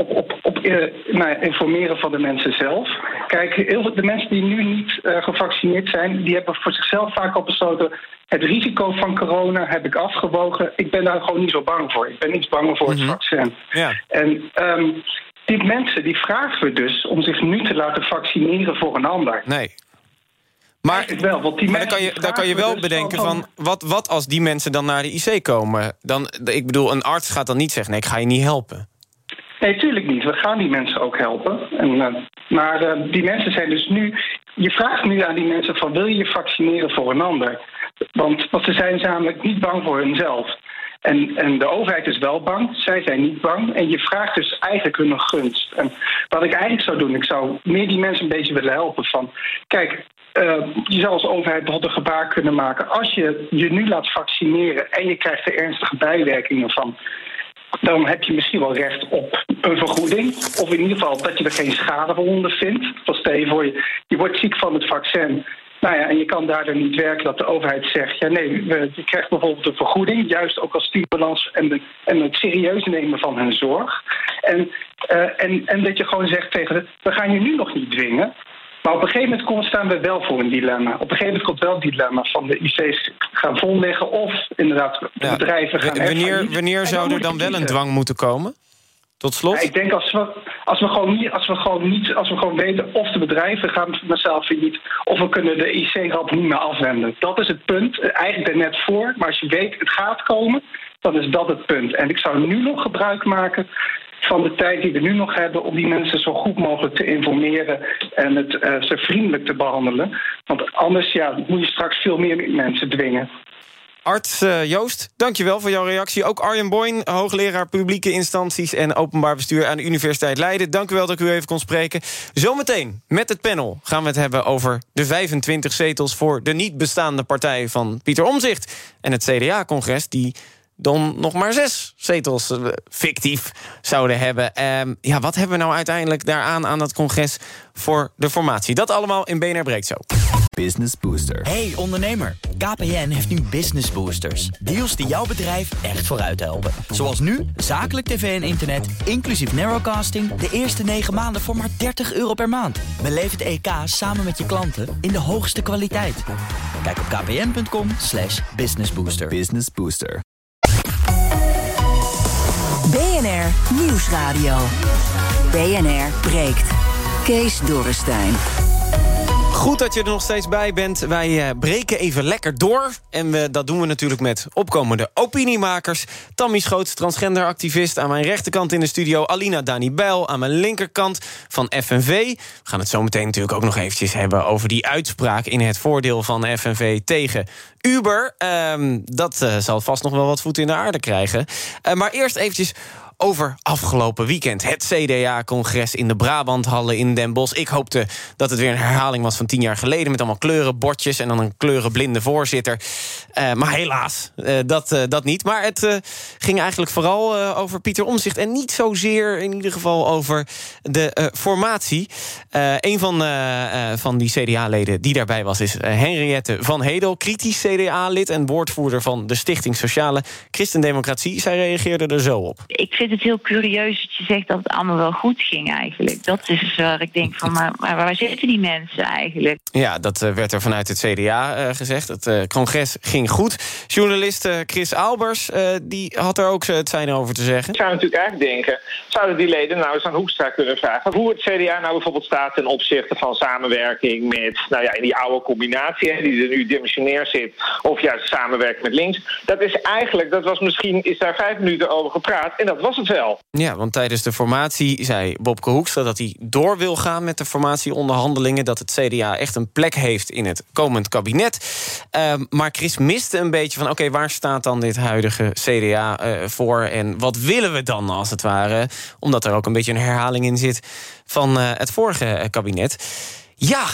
op, op, op eh, nou, informeren van de mensen zelf. Kijk, heel veel, de mensen die nu niet uh, gevaccineerd zijn, die hebben voor zichzelf vaak al besloten. Het risico van corona heb ik afgewogen. Ik ben daar gewoon niet zo bang voor. Ik ben niet bang voor het vaccin. Ja. En um, die mensen die vragen we dus om zich nu te laten vaccineren voor een ander. Nee. Maar, wel, want die maar dan kan je, dan kan je wel dus bedenken van- van... Wat, wat als die mensen dan naar de IC komen? Dan, ik bedoel, een arts gaat dan niet zeggen... nee, ik ga je niet helpen. Nee, tuurlijk niet. We gaan die mensen ook helpen. En, eh, maar eh, die mensen zijn dus nu. Je vraagt nu aan die mensen van wil je je vaccineren voor een ander? Want, want ze zijn namelijk niet bang voor hunzelf. En, en de overheid is wel bang, zij zijn niet bang. En je vraagt dus eigenlijk hun een gunst. En wat ik eigenlijk zou doen, ik zou meer die mensen een beetje willen helpen. Van, kijk, eh, je zou als overheid bijvoorbeeld een gebaar kunnen maken. Als je je nu laat vaccineren en je krijgt er ernstige bijwerkingen van dan heb je misschien wel recht op een vergoeding. Of in ieder geval dat je er geen schade van ondervindt. Want stel je voor, je, wordt ziek van het vaccin. Nou ja, en je kan daardoor niet werken dat de overheid zegt... ja nee, je krijgt bijvoorbeeld een vergoeding... juist ook als stimulans en, de, en het serieus nemen van hun zorg. En, eh, en, en dat je gewoon zegt tegen de... we gaan je nu nog niet dwingen... Maar op een gegeven moment komen, staan we wel voor een dilemma. Op een gegeven moment komt wel het dilemma van de IC's gaan vol liggen... of inderdaad de Ja. bedrijven gaan wanneer wanneer zou er dan wel een dwang moeten komen? Tot slot? Ja, ik denk als we, als we gewoon niet, als we gewoon niet, als we gewoon weten of de bedrijven gaan vanzelf failliet, of we kunnen de IC-rap niet meer afwenden. Dat is het punt. Eigenlijk er net voor, maar als je weet het gaat komen, dan is dat het punt. En ik zou nu nog gebruik maken van de tijd die we nu nog hebben om die mensen zo goed mogelijk te informeren en het eh, ze vriendelijk te behandelen. Want anders ja, moet je straks veel meer mensen dwingen. Arts eh, Joost, dankjewel voor jouw reactie. Ook Arjen Boyn, hoogleraar publieke instanties... en openbaar bestuur aan de Universiteit Leiden. Dank u wel dat ik u even kon spreken. Zometeen met het panel gaan we het hebben over de 25 zetels... voor de niet bestaande partij van Pieter Omzicht en het CDA-congres... die dan nog maar zes zetels eh, fictief zouden hebben. Ehm, ja, wat hebben we nou uiteindelijk daaraan aan dat congres voor de formatie? Dat allemaal in BNR Breekt zo. Business Booster. Hey ondernemer, KPN heeft nu Business Boosters. Deals die jouw bedrijf echt vooruit helpen. Zoals nu, zakelijk tv en internet, inclusief narrowcasting... de eerste 9 maanden voor maar 30 euro per maand. Beleef het EK samen met je klanten in de hoogste kwaliteit. Kijk op kpn.com slash businessbooster. Business Booster. Nieuwsradio. BNR breekt. Kees Dorrestein. Goed dat je er nog steeds bij bent. Wij eh, breken even lekker door. En we, dat doen we natuurlijk met opkomende opiniemakers. Tammy Schoots, transgenderactivist. Aan mijn rechterkant in de studio Alina Dani Bijl. Aan mijn linkerkant van FNV. We gaan het zo meteen natuurlijk ook nog eventjes hebben... over die uitspraak in het voordeel van FNV tegen Uber. Ehm, dat eh, zal vast nog wel wat voet in de aarde krijgen. Eh, maar eerst eventjes over afgelopen weekend. Het CDA-congres in de Brabanthallen in Den Bosch. Ik hoopte dat het weer een herhaling was van tien jaar geleden... met allemaal kleurenbordjes en dan een kleurenblinde voorzitter. Eh, maar helaas, eh, dat, eh, dat niet. Maar het ging eigenlijk vooral over Pieter Omzicht... en niet zozeer in ieder geval over de formatie. Een van, van die CDA-leden die daarbij was... is Henriette van Hedel, kritisch CDA-lid... en woordvoerder van de Stichting Sociale Christendemocratie. Zij reageerde er zo op. Ik vind het heel curieus dat je zegt dat het allemaal wel goed ging eigenlijk. Dat is waar ik denk van, maar, maar waar zitten die mensen eigenlijk? Ja, dat eh, werd er vanuit het CDA eh, gezegd. Het eh, congres ging goed. Journalist Chris Albers eh, die had er ook het zijn over te zeggen. Ik zou natuurlijk eigenlijk denken, zouden die leden nou eens aan Hoekstra kunnen vragen... hoe het CDA nou bijvoorbeeld staat ten opzichte van samenwerking met... nou ja, in die oude combinatie, hè, die er nu dimensionair zit... of juist samenwerking met links. Dat is eigenlijk, dat was misschien, is daar vijf minuten over gepraat... en dat was Ja, want tijdens de formatie zei Bobke Hoekstra dat hij door wil gaan met de formatieonderhandelingen. Dat het CDA echt een plek heeft in het komend kabinet. Ehm, maar Chris miste een beetje van: oké, waar staat dan dit huidige CDA eh, voor? En wat willen we dan als het ware? Omdat er ook een beetje een herhaling in zit van eh, het vorige kabinet. Ja,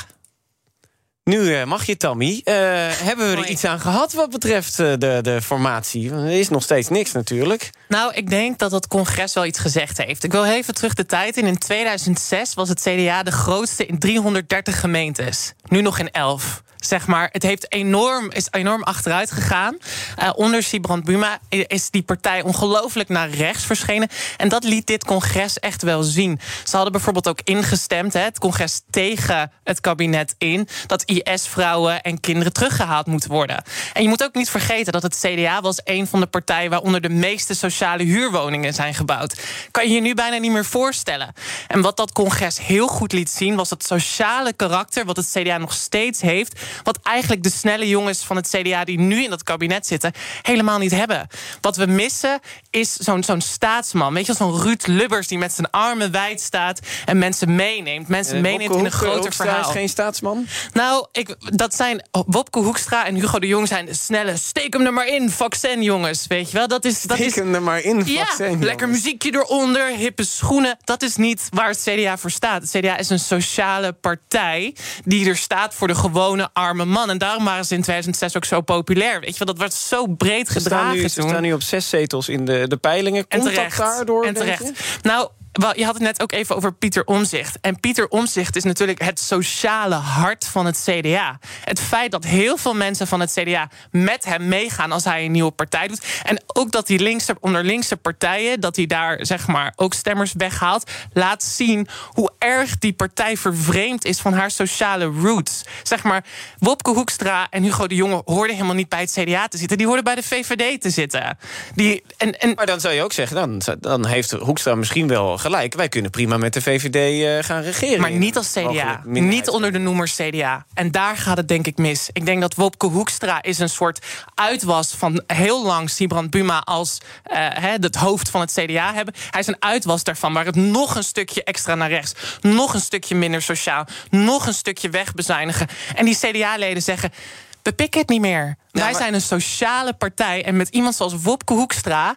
Nu eh, mag je, Tammy. Eh, hebben we er iets aan gehad wat betreft eh, de, de formatie? Er is nog steeds niks natuurlijk. Nou, ik denk dat het congres wel iets gezegd heeft. Ik wil even terug de tijd in. In 2006 was het CDA de grootste in 330 gemeentes. Nu nog in 11 zeg maar, het heeft enorm, is enorm achteruit gegaan. Uh, onder Sibrand Buma is die partij ongelooflijk naar rechts verschenen. En dat liet dit congres echt wel zien. Ze hadden bijvoorbeeld ook ingestemd, hè, het congres tegen het kabinet in, dat IS-vrouwen en kinderen teruggehaald moeten worden. En je moet ook niet vergeten dat het CDA was een van de partijen waaronder de meeste sociale huurwoningen zijn gebouwd. Kan je je nu bijna niet meer voorstellen. En wat dat congres heel goed liet zien, was het sociale karakter, wat het CDA nog steeds heeft wat eigenlijk de snelle jongens van het CDA die nu in dat kabinet zitten, helemaal niet hebben. Wat we missen is zo'n zo'n staatsman. Weet je, zo'n Ruud Lubbers die met zijn armen wijd staat en mensen meeneemt. Mensen uh, meeneemt in een groter verhaal. is geen staatsman? Nou, ik, dat zijn Wopke Hoekstra en Hugo de Jong zijn snelle. Steek hem er maar in, vaccin jongens. Weet je wel, dat is. Dat Steek is, hem er maar in, ja, vaccin. lekker muziekje eronder, hippe schoenen. Dat is niet waar het CDA voor staat. Het CDA is een sociale partij die er staat voor de gewone arme man. En daarom waren ze in 2006 ook zo populair. Weet je wel, dat werd zo breed Ze staan, gedragen nu, ze staan nu op zes zetels in de, de peilingen. En Komt terecht. dat daardoor, En denk terecht. je? Nou, je had het net ook even over Pieter Omzicht. En Pieter Omzicht is natuurlijk het sociale hart van het CDA. Het feit dat heel veel mensen van het CDA met hem meegaan als hij een nieuwe partij doet. En ook dat hij linkse, onder linkse partijen, dat hij daar zeg maar ook stemmers weghaalt, laat zien hoe erg die partij vervreemd is van haar sociale roots. Zeg maar, Wopke Hoekstra en Hugo de Jonge hoorden helemaal niet bij het CDA te zitten. Die hoorden bij de VVD te zitten. Die, en, en, Maar dan zou je ook zeggen, dan, dan heeft Hoekstra misschien wel gelijk. Wij kunnen prima met de VVD eh, gaan regeren. Maar niet als CDA. Niet onder de noemer CDA. En daar gaat het denk ik mis. Ik denk dat Wopke Hoekstra is een soort uitwas van heel lang Sibrand Buma als eh, het hoofd van het CDA hebben. Hij is een uitwas daarvan, waar het nog een stukje extra naar rechts, nog een stukje minder sociaal, nog een stukje wegbezuinigen. En die CDA-leden zeggen. We pikken het niet meer. Wij maar- zijn een sociale partij. En met iemand zoals Wopke Hoekstra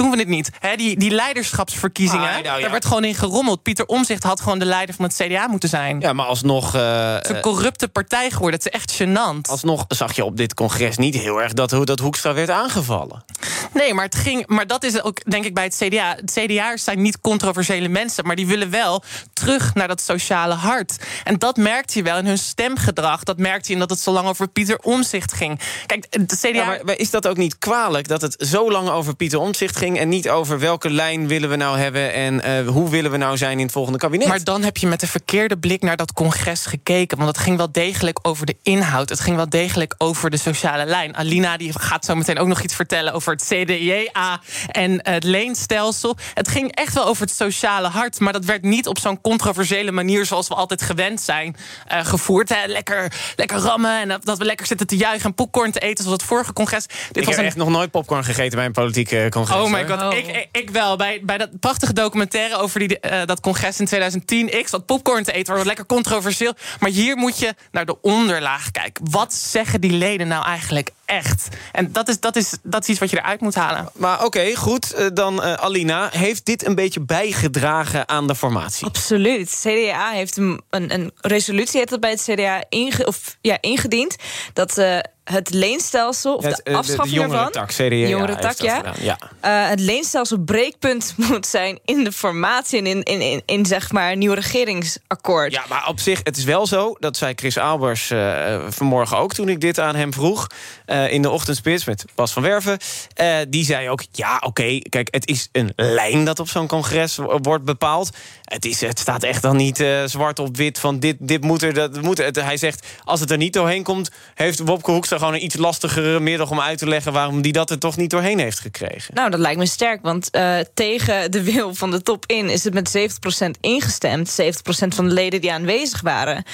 doen we het niet. Die, die leiderschapsverkiezingen, Ah, nou ja. daar werd gewoon in gerommeld. Pieter Omzicht had gewoon de leider van het CDA moeten zijn. Ja, maar alsnog... eh, Het is een corrupte partij geworden. Het is echt gênant. Alsnog zag je op dit congres niet heel erg dat, dat Hoekstra werd aangevallen. Nee, maar, het ging, maar dat is ook, denk ik, bij het CDA. Het CDA'ers zijn niet controversiële mensen, maar die willen wel terug naar dat sociale hart. En dat merkt je wel in hun stemgedrag. Dat merkt je in dat het zo lang over Pieter Omzicht ging. Kijk, de CDA. Ja, maar, is dat ook niet kwalijk dat het zo lang over Pieter Omtzigt ging... en niet over welke lijn willen we nou hebben... en eh, hoe willen we nou zijn in het volgende kabinet? Maar dan heb je met de verkeerde blik naar dat congres gekeken. Want het ging wel degelijk over de inhoud. Het ging wel degelijk over de sociale lijn. Alina die gaat zo meteen ook nog iets vertellen over het CDA en het leenstelsel. Het ging echt wel over het sociale hart. Maar dat werd niet op zo'n controversiële manier zoals we altijd gewend zijn eh, gevoerd. Hè. Lekker, lekker rammen en dat, dat we lekker zitten te juichen en popcorn te eten zoals het vorige congres. Dit ik was heb een echt nog nooit popcorn gegeten bij een politieke congres. Oh my god, Ik, ik, ik wel. Bij, bij dat prachtige documentaire over die, eh, dat congres in 2010. Ik zat popcorn te eten, was lekker controversieel. Maar hier moet je naar de onderlaag kijken. Wat zeggen die leden nou eigenlijk echt? En dat is, dat is, dat is iets wat je eruit moet halen. Maar oké, goed. eh, Dan eh, Alina, heeft dit een beetje bijgedragen aan de formatie? Absoluut. CDA heeft een, een, een resolutie heeft dat bij het CDA inge, of, ja, ingediend. Dat eh, het leenstelsel, of Het, de de- afschaffing de jongere ervan... tak, CDA de tak, dat ja. ja. Eh, het leenstelsel breekpunt moet zijn in de formatie... en in, in, in, in zeg maar, een nieuw regeringsakkoord. Ja, maar op zich, het is wel zo, dat zei Chris Albers eh, vanmorgen ook... toen ik dit aan hem vroeg, eh, in de ochtendspits met Bas van Werven. Eh, die zei ook, ja, oké, kijk, het is een lijn dat op zo'n congres wo- wordt bepaald. Het, is, het staat echt dan niet eh, zwart op wit van dit, dit moet er, dat moet hij zegt, als het er niet doorheen komt... heeft Wopke Hoekstra gewoon een iets lastigere middel om uit te leggen... waarom die dat er toch niet doorheen heeft gekregen. Nou, dat lijkt me sterk, want tegen de wil van de top in is het met 70% ingestemd. 70% van de leden die aanwezig waren.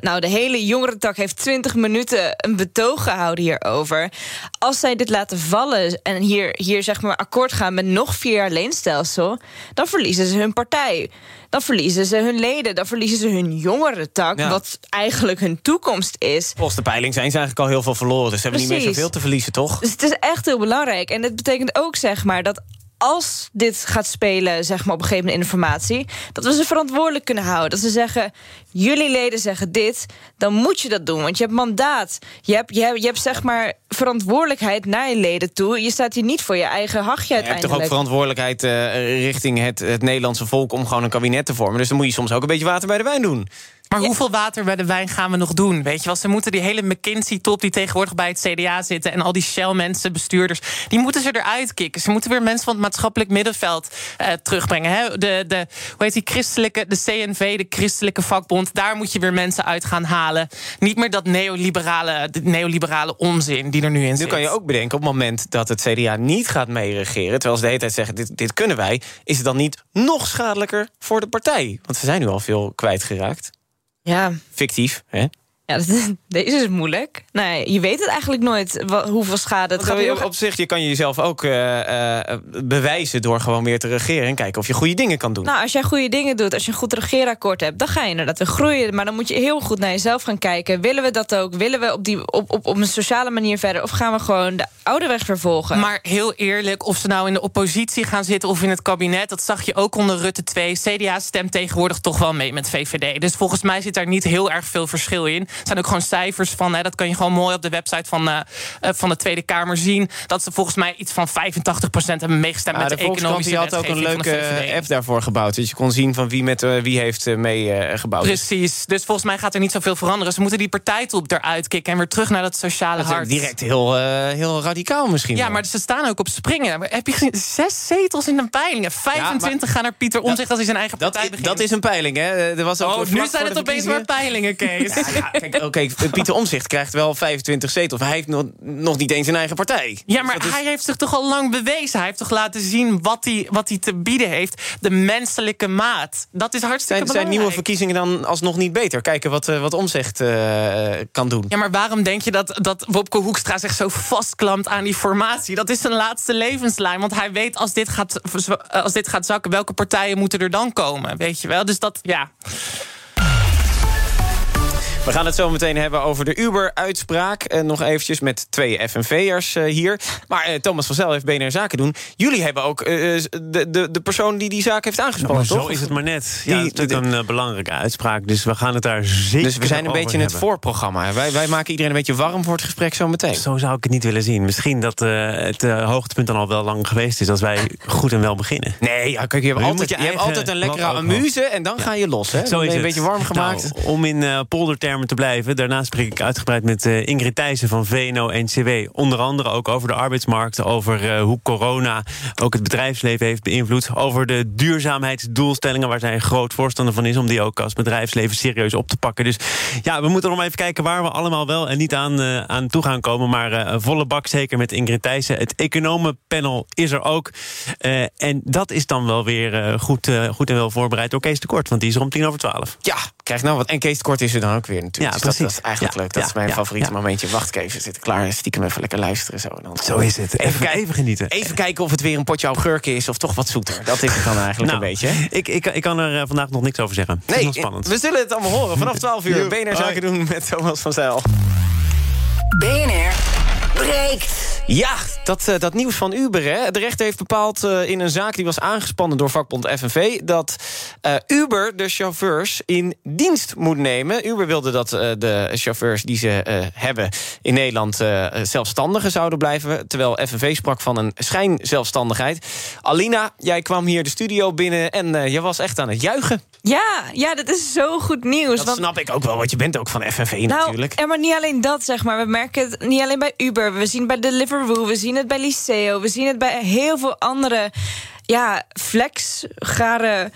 Nou, de hele jongerentak heeft 20 minuten een betoog gehouden hierover. Als zij dit laten vallen en hier, hier zeg maar akkoord gaan met nog vier jaar leenstelsel, dan verliezen ze hun partij. Dan verliezen ze hun leden, dan verliezen ze hun jongerentak, Ja. wat eigenlijk hun toekomst is. Volgens de peiling zijn ze eigenlijk al heel veel verloren. Dus ze hebben niet meer zoveel te verliezen, toch? Dus het is echt heel belangrijk. En dat betekent ook zeg maar dat als dit gaat spelen, zeg maar op een gegeven moment informatie, dat we ze verantwoordelijk kunnen houden. Dat ze zeggen: jullie leden zeggen dit, dan moet je dat doen. Want je hebt mandaat. Je hebt, je hebt, je hebt zeg maar verantwoordelijkheid naar je leden toe. Je staat hier niet voor je eigen hachje Je hebt toch ook verantwoordelijkheid eh, richting het, het Nederlandse volk... om gewoon een kabinet te vormen. Dus dan moet je soms ook een beetje water bij de wijn doen. Maar hoeveel water bij de wijn gaan we nog doen? Weet je wel, ze moeten die hele McKinsey-top die tegenwoordig bij het CDA zitten... en al die Shell-mensen, bestuurders, die moeten ze eruit kicken. Ze moeten weer mensen van het maatschappelijk middenveld eh, terugbrengen. Hè? De, de, hoe heet die christelijke, de CNV, de christelijke vakbond... daar moet je weer mensen uit gaan halen. Niet meer dat neoliberale, neoliberale onzin die er nu in Nu zit. kan je ook bedenken, op het moment dat het CDA niet gaat meeregeren... terwijl ze de hele tijd zeggen, dit, dit kunnen wij... is het dan niet nog schadelijker voor de partij? Want ze zijn nu al veel kwijtgeraakt. Ja. Fictief, hè? Ja, deze is moeilijk. Nee, je weet het eigenlijk nooit hoeveel schade het gaat op, doen. op zich, je kan je jezelf ook eh, eh, bewijzen... door gewoon weer te regeren en kijken of je goede dingen kan doen. Nou, als jij goede dingen doet, als je een goed regeerakkoord hebt, dan ga je inderdaad weer groeien. Maar dan moet je heel goed naar jezelf gaan kijken. Willen we dat ook? Willen we op, die, op, op, op een sociale manier verder? Of gaan we gewoon de oude weg vervolgen? Maar heel eerlijk, of ze nou in de oppositie gaan zitten of in het kabinet, dat zag je ook onder Rutte 2. CDA stemt tegenwoordig toch wel mee met VVD. Dus volgens mij zit daar niet heel erg veel verschil in. Zijn ook gewoon cijfers van, hè, dat kan je gewoon mooi op de website van, eh, eh, van de Tweede Kamer zien. Dat ze volgens mij iets van 85% hebben meegestemd met de de, economische had ook een leuke app daarvoor gebouwd. Dat je kon zien van wie, met, eh, wie heeft eh, mee eh, gebouwd. Precies, dus volgens mij gaat er niet zoveel veranderen. Ze moeten die partijtop eruit kicken en weer terug naar dat sociale Dat is hart. direct heel, heel radicaal misschien. Ja, wel. maar ze staan ook op springen. Heb je gezien? Zes zetels in de peilingen. 25 gaan naar Pieter Omtzigt als hij zijn eigen partij dat, begint. dat is een peiling, hè? Er was ook Oh, nu zijn het opeens maar peilingen, Kees. Ja, kijk, oké, Pieter Omzicht krijgt wel 25 zetels. Hij heeft nog, nog niet eens een eigen partij. Ja, maar Dus is- hij heeft zich toch al lang bewezen. Hij heeft toch laten zien wat hij, wat hij te bieden heeft. De menselijke maat. Dat is hartstikke zijn, zijn belangrijk. nieuwe verkiezingen dan alsnog niet beter? Kijken wat, eh, wat Omzicht eh, kan doen. Ja, maar waarom denk je dat, dat Wopke Hoekstra zich zo vastklampt aan die formatie? Dat is zijn laatste levenslijn. Want hij weet als dit gaat, als dit gaat zakken, welke partijen moeten er dan komen? Weet je wel? Dus dat, ja. We gaan het zo meteen hebben over de Uber-uitspraak. Eh, nog eventjes met twee FNV'ers eh, hier. Maar eh, Thomas van Zel heeft BNR Zaken doen. Jullie hebben ook de, de, de persoon die die zaak heeft aangespannen, maar zo is het maar net. Die- Ja, dat is natuurlijk een belangrijke uitspraak. Dus we gaan het daar zeker Dus we zijn een beetje in het voorprogramma. Wij, wij maken iedereen een beetje warm voor het gesprek zo meteen. Zo zou ik het niet willen zien. Misschien dat het hoogtepunt dan al wel lang geweest is... als wij goed en wel beginnen. Nee, ja, kijk, je hebt altijd, je hebt altijd een lekkere amuse en dan ga je los. Hè? Zo ben is je een beetje warm gemaakt. Nou, om in eh, poldertermen te blijven. Daarna spreek ik uitgebreid met eh, Ingrid Thijssen van VNO-NCW. Onder andere ook over de arbeidsmarkt. Over eh, hoe corona ook het bedrijfsleven heeft beïnvloed. Over de duurzaamheidsdoelstellingen waar zij een groot voorstander van is. Om die ook als bedrijfsleven serieus op te pakken. Dus ja, we moeten nog even kijken waar we allemaal wel en niet aan, eh, aan toe gaan komen. Maar volle bak zeker met Ingrid Thijssen. Het economenpanel is er ook. En dat is dan wel weer goed, goed en wel voorbereid door Kees de Kort. Want die is er om tien over twaalf. Ja, krijg nou wat. En Kees Kort is er dan ook weer natuurlijk. Ja, Dus dat, precies. dat is eigenlijk Ja, leuk. Dat ja, is mijn ja, favoriete ja. momentje. Wacht ik even, zit ik klaar. en Stiekem even lekker luisteren. Zo, dan Zo is het. Even, kijken- even genieten. Even kijken of het weer een potje augurken is of toch wat zoeter. Dat is het dan eigenlijk Nou, een beetje. hè? Ik, ik, ik kan er eh, vandaag nog niks over zeggen. het is Nee, nog spannend. we zullen het allemaal horen. Vanaf 12 uur BNR Zaken doen met Thomas van Zijl. BNR Ja, dat, eh, dat nieuws van Uber. Hè. De rechter heeft bepaald eh, in een zaak die was aangespannen door vakbond FNV... dat eh, Uber de chauffeurs in dienst moet nemen. Uber wilde dat de chauffeurs die ze hebben in Nederland... zelfstandigen zouden blijven, terwijl FNV sprak van een schijnzelfstandigheid. Alina, jij kwam hier de studio binnen en je was echt aan het juichen. Ja, ja, dat is zo goed nieuws. Dat want- snap ik ook wel, want je bent ook van FNV Nou, natuurlijk. en maar niet alleen dat, zeg maar. We merken het niet alleen bij Uber. We zien het bij Deliveroo, we zien het bij Liceo... we zien het bij heel veel andere ja, flex, gare...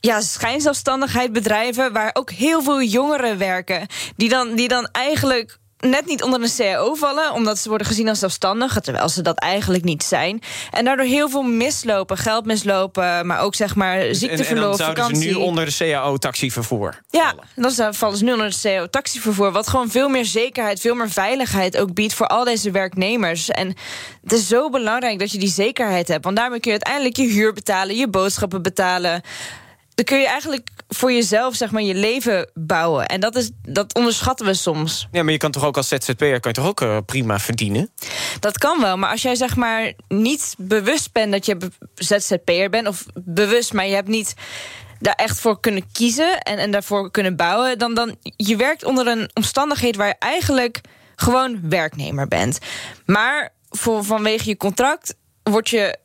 Ja, schijnzelfstandigheid bedrijven waar ook heel veel jongeren werken. Die dan, die dan eigenlijk net niet onder een CAO vallen... omdat ze worden gezien als zelfstandig, terwijl ze dat eigenlijk niet zijn. En daardoor heel veel mislopen, geld mislopen... maar ook zeg maar Dus en, en ziekteverlof, dan zouden vakantie. ze nu onder de CAO-taxivervoer. Ja, dan vallen ze nu onder het CO-taxivervoer. Wat gewoon veel meer zekerheid, veel meer veiligheid ook biedt voor al deze werknemers. En het is zo belangrijk dat je die zekerheid hebt. Want daarmee kun je uiteindelijk je huur betalen, je boodschappen betalen. Dan kun je eigenlijk voor jezelf zeg maar je leven bouwen. En dat, is, dat onderschatten we soms. Ja, maar je kan toch ook als ZZP'er kan je toch ook eh, prima verdienen? Dat kan wel, maar als jij zeg maar niet bewust bent dat je ZZP'er bent, of bewust, maar je hebt niet daar echt voor kunnen kiezen en, en daarvoor kunnen bouwen, dan, dan je werkt onder een omstandigheid waar je eigenlijk gewoon werknemer bent. Maar voor, vanwege je contract word je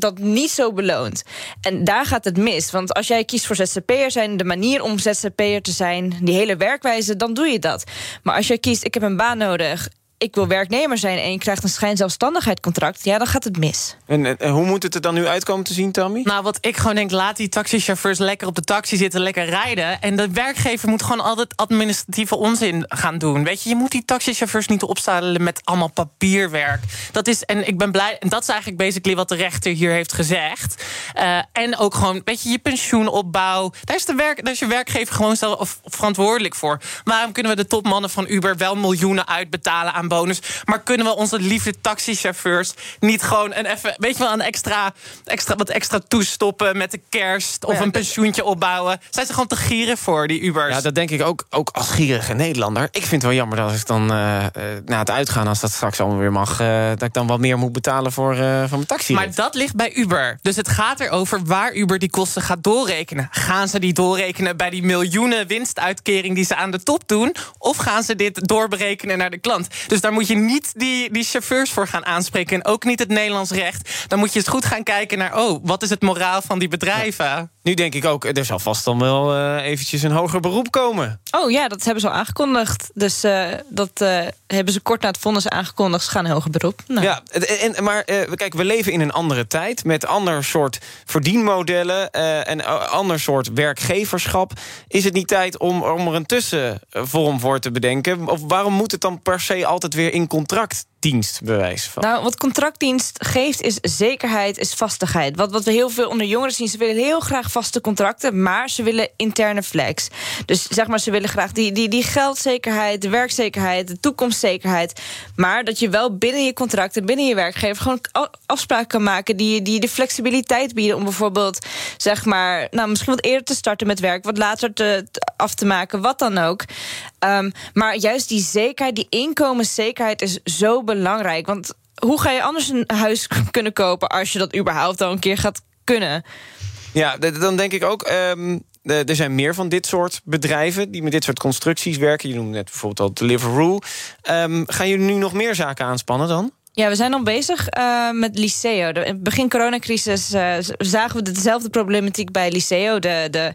dat niet zo beloond. En daar gaat het mis. Want als jij kiest voor ZZP'er zijn, de manier om ZZP'er te zijn, die hele werkwijze, dan doe je dat. Maar als jij kiest, ik heb een baan nodig ik wil werknemer zijn en je krijgt een schijnzelfstandigheidscontract, ja, dan gaat het mis. En, en, hoe moet het er dan nu uitkomen te zien, Tammy? Nou, wat ik gewoon denk, laat die taxichauffeurs lekker op de taxi zitten, lekker rijden. En de werkgever moet gewoon altijd administratieve onzin gaan doen. Weet je, je moet die taxichauffeurs niet opstadelen met allemaal papierwerk. Dat is, en ik ben blij, en dat is eigenlijk basically wat de rechter hier heeft gezegd. Uh, en ook gewoon, weet je, je pensioenopbouw. Daar is, de werk, daar is je werkgever gewoon zelf verantwoordelijk voor. Waarom kunnen we de topmannen van Uber wel miljoenen uitbetalen aan bonus. Maar kunnen we onze lieve taxichauffeurs niet gewoon een even, weet je wel, een extra, extra, wat extra toestoppen met de kerst of een pensioentje opbouwen? Zijn ze gewoon te gieren voor die Ubers? Ja, dat denk ik ook, ook als gierige Nederlander. Ik vind het wel jammer dat ik dan uh, na het uitgaan, als dat straks allemaal weer mag, uh, dat ik dan wat meer moet betalen voor, uh, voor mijn taxi. Maar dat ligt bij Uber. Dus het gaat erover waar Uber die kosten gaat doorrekenen. Gaan ze die doorrekenen bij die miljoenen winstuitkering die ze aan de top doen? Of gaan ze dit doorberekenen naar de klant? Dus dus daar moet je niet die, die chauffeurs voor gaan aanspreken. En ook niet het Nederlands recht. Dan moet je eens goed gaan kijken naar... oh, wat is het moraal van die bedrijven? Nu denk ik ook, er zal vast dan wel uh, eventjes een hoger beroep komen. Oh ja, dat hebben ze al aangekondigd. Dus uh, dat uh, hebben ze kort na het vonnis aangekondigd. Ze gaan een hoger beroep. Nou. Ja, en, maar kijk, we leven in een andere tijd... met ander soort verdienmodellen en ander soort werkgeverschap. Is het niet tijd om, om er een tussenvorm voor te bedenken? Of waarom moet het dan per se altijd weer in contract dienstbewijs van? Nou, wat contractdienst geeft is zekerheid, is vastigheid. Wat, wat we heel veel onder jongeren zien, ze willen heel graag vaste contracten, maar ze willen interne flex. Dus zeg maar, ze willen graag die, die, die geldzekerheid, de werkzekerheid, de toekomstzekerheid. Maar dat je wel binnen je contracten, binnen je werkgever, gewoon afspraken kan maken die, die de flexibiliteit bieden om bijvoorbeeld, zeg maar, nou, misschien wat eerder te starten met werk, wat later te, af te maken, wat dan ook. Um, maar juist die zekerheid, die inkomenszekerheid is zo belangrijk. Want hoe ga je anders een huis kunnen kopen als je dat überhaupt al een keer gaat kunnen? Ja, dan denk ik ook. Um, er zijn meer van dit soort bedrijven die met dit soort constructies werken. Je noemde net bijvoorbeeld al Deliveroo. Um, gaan jullie nu nog meer zaken aanspannen dan? Ja, we zijn al bezig uh, met Liceo. De, begin coronacrisis uh, zagen we dezelfde problematiek bij Liceo. De, de,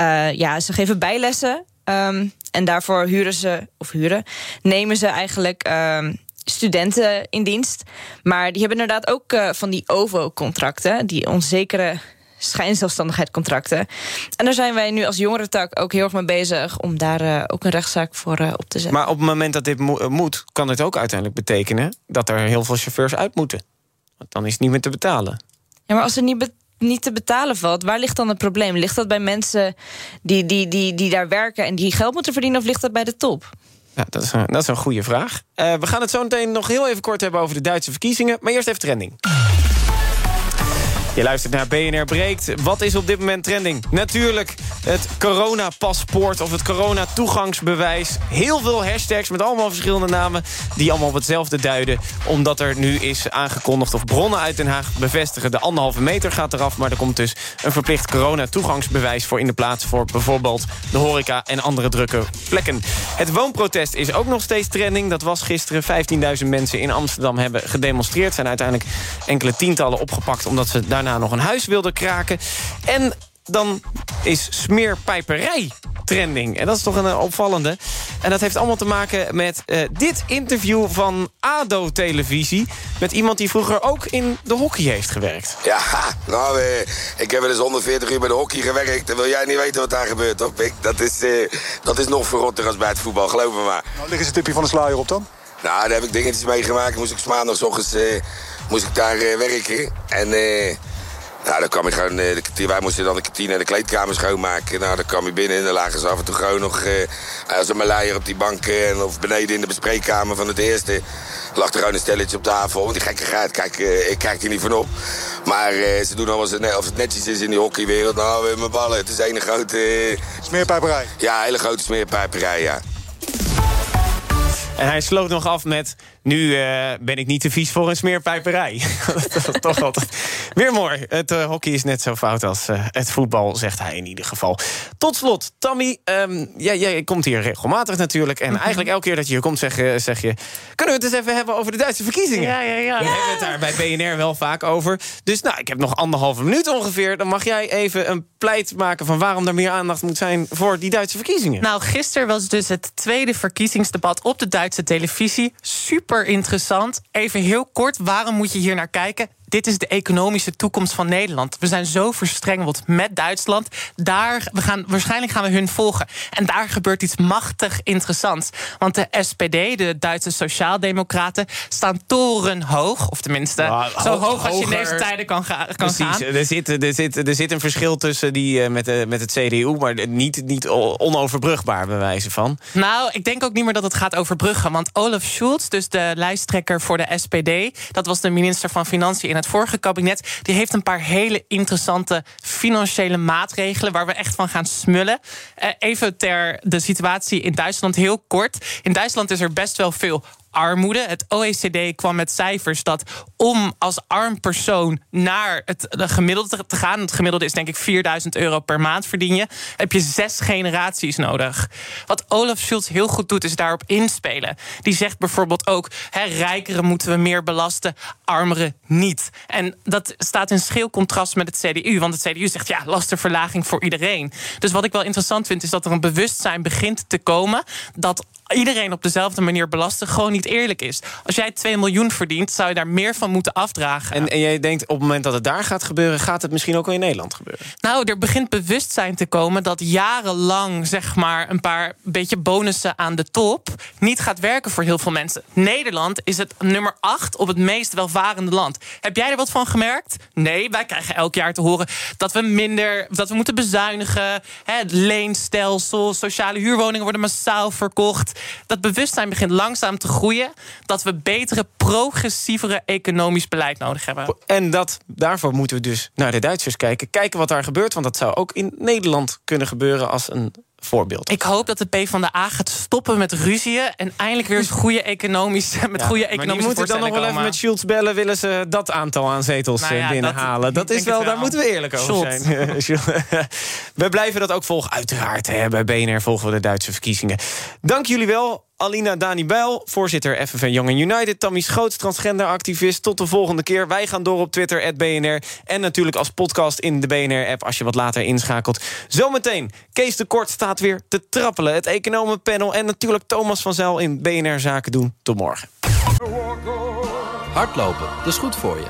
uh, ja, ze geven bijlessen. Um, en daarvoor huren ze, of huren, nemen ze eigenlijk um, studenten in dienst. Maar die hebben inderdaad ook uh, van die OVO-contracten, die onzekere schijnzelfstandigheidcontracten. En daar zijn wij nu als jongerentak ook heel erg mee bezig... om daar uh, ook een rechtszaak voor uh, op te zetten. Maar op het moment dat dit mo moet, kan het ook uiteindelijk betekenen... dat er heel veel chauffeurs uit moeten. Want dan is het niet meer te betalen. Ja, maar als er niet, niet te betalen valt, waar ligt dan het probleem? Ligt dat bij mensen die, die, die, die daar werken en die geld moeten verdienen... of ligt dat bij de top? Ja, dat, is een, dat is een goede vraag. Uh, we gaan het zo meteen nog heel even kort hebben over de Duitse verkiezingen. Maar eerst even trending. Je luistert naar BNR Breekt. Wat is op dit moment trending? Natuurlijk het coronapaspoort of het corona-toegangsbewijs. Heel veel hashtags met allemaal verschillende namen... die allemaal op hetzelfde duiden. Omdat er nu is aangekondigd, of bronnen uit Den Haag bevestigen... de anderhalve meter gaat eraf, maar er komt dus een verplicht corona-toegangsbewijs voor in de plaats... voor bijvoorbeeld de horeca en andere drukke plekken. Het woonprotest is ook nog steeds trending. Dat was gisteren 15.000 mensen in Amsterdam hebben gedemonstreerd. zijn uiteindelijk enkele tientallen opgepakt... omdat ze daarna nog een huis wilde kraken. En dan is smeerpijperij trending. En dat is toch een uh, opvallende. En dat heeft allemaal te maken met uh, dit interview van ADO-televisie... met iemand die vroeger ook in de hockey heeft gewerkt. Ja, nou, uh, ik heb wel eens 140 uur bij de hockey gewerkt. Dan wil jij niet weten wat daar gebeurt, toch, Pik? Dat is, dat is nog verrotter als bij het voetbal, geloof me maar. Nou, lig eens een tipje van de sluier op dan? Nou, daar heb ik dingetjes meegemaakt. Moest ik maandagochtends moest ik daar werken. En... Nou, dan kwam ik gewoon, eh, de kantine- wij moesten dan de kantine en de kleedkamer schoonmaken. Nou, dan kwam je binnen en dan lagen ze af en toe gewoon nog eh, als een maleier op die bank. en of beneden in de bespreekkamer van het eerste. lag er gewoon een stelletje op tafel. Want die gekkigheid, kijk, eh, ik kijk er niet van op. Maar eh, ze doen allemaal net- of het netjes is in die hockeywereld. Nou, we hebben mijn ballen. Het is een grote... Smeerpijperij. Ja, hele grote smeerpijperij, ja. En hij sloot nog af met... Nu eh, ben ik niet te vies voor een smeerpijperij. toch altijd weer mooi. Het eh, hockey is net zo fout als eh, het voetbal, zegt hij in ieder geval. Tot slot, Tammy, ehm, jij, jij komt hier regelmatig natuurlijk. En eigenlijk elke keer dat je hier komt, zeg, je- zeg je... Kunnen we het eens even hebben over de Duitse verkiezingen? Ja, ja, ja. We hebben het daar bij BNR wel vaak over. Dus nou, ik heb nog anderhalve minuut ongeveer. Dan mag jij even een pleit maken van waarom er meer aandacht moet zijn... voor die Duitse verkiezingen. Nou, gisteren was dus het tweede verkiezingsdebat op de Duitse televisie. Super interessant. Even heel kort, waarom moet je hier naar kijken? Dit is de economische toekomst van Nederland. We zijn zo verstrengeld met Duitsland. Daar, we gaan, waarschijnlijk gaan we hun volgen. En daar gebeurt iets machtig interessants. Want de SPD, de Duitse Sociaaldemocraten, staan torenhoog. Of tenminste, Nou, zo ho- hoog als je in deze tijden kan, ga, kan Precies, gaan. er zit, er, zit, er zit een verschil tussen die eh, met, de, met het CDU... maar niet, niet onoverbrugbaar bij wijze van. Nou, ik denk ook niet meer dat het gaat over bruggen. Want Olaf Schulz, dus de lijsttrekker voor de SPD... dat was de minister van Financiën in het vorige kabinet... die heeft een paar hele interessante financiële maatregelen... waar we echt van gaan smullen. Eh, even ter de situatie in Duitsland heel kort. In Duitsland is er best wel veel armoede. Het OECD kwam met cijfers dat om als arm persoon naar het de gemiddelde te gaan, het gemiddelde is denk ik 4000 euro per maand verdien je, heb je zes generaties nodig. Wat Olaf Schulz heel goed doet, is daarop inspelen. Die zegt bijvoorbeeld ook: hè, rijkeren moeten we meer belasten, armeren niet. En dat staat in schil contrast met het CDU, want het CDU zegt ja, lastenverlaging voor iedereen. Dus wat ik wel interessant vind, is dat er een bewustzijn begint te komen dat iedereen op dezelfde manier belasten gewoon niet eerlijk is. Als jij 2 miljoen verdient, zou je daar meer van moeten afdragen. En, en jij denkt op het moment dat het daar gaat gebeuren... gaat het misschien ook wel in Nederland gebeuren? Nou, er begint bewustzijn te komen dat jarenlang zeg maar een paar beetje bonussen aan de top niet gaat werken voor heel veel mensen. Nederland is het nummer 8 op het meest welvarende land. Heb jij er wat van gemerkt? Nee, wij krijgen elk jaar te horen dat we minder, dat we moeten bezuinigen. Hè, het leenstelsel, sociale huurwoningen worden massaal verkocht. Dat bewustzijn begint langzaam te groeien. Dat we betere, progressievere economisch beleid nodig hebben. En dat, daarvoor moeten we dus naar de Duitsers kijken. Kijken wat daar gebeurt, want dat zou ook in Nederland kunnen gebeuren als een voorbeeld. Ik hoop dat de PvdA gaat stoppen met ruzieën... en eindelijk weer eens goede economische, met Ja, goede maar die economische moeten dan nog wel even met Schulz bellen... willen ze dat aantal aan zetels Nou eh, ja, binnenhalen. Dat, dat- is wel, daar moeten we eerlijk over zijn. Schulz. we blijven dat ook volgen, uiteraard. Hè. Bij BNR volgen we de Duitse verkiezingen. Dank jullie wel. Alina Dani Bijl, voorzitter FNV Young United. Tammy Schoots, transgenderactivist. Tot de volgende keer. Wij gaan door op Twitter, BNR. En natuurlijk als podcast in de BNR-app... als je wat later inschakelt. Zometeen, Kees de Kort staat weer te trappelen. Het economenpanel en natuurlijk Thomas van Zijl in BNR Zaken doen. Tot morgen. Hardlopen, dat is goed voor je.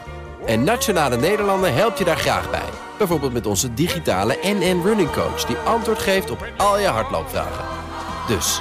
En Nationale Nederlanden helpt je daar graag bij. Bijvoorbeeld met onze digitale NN Running Coach... die antwoord geeft op al je hardloopvragen. Dus,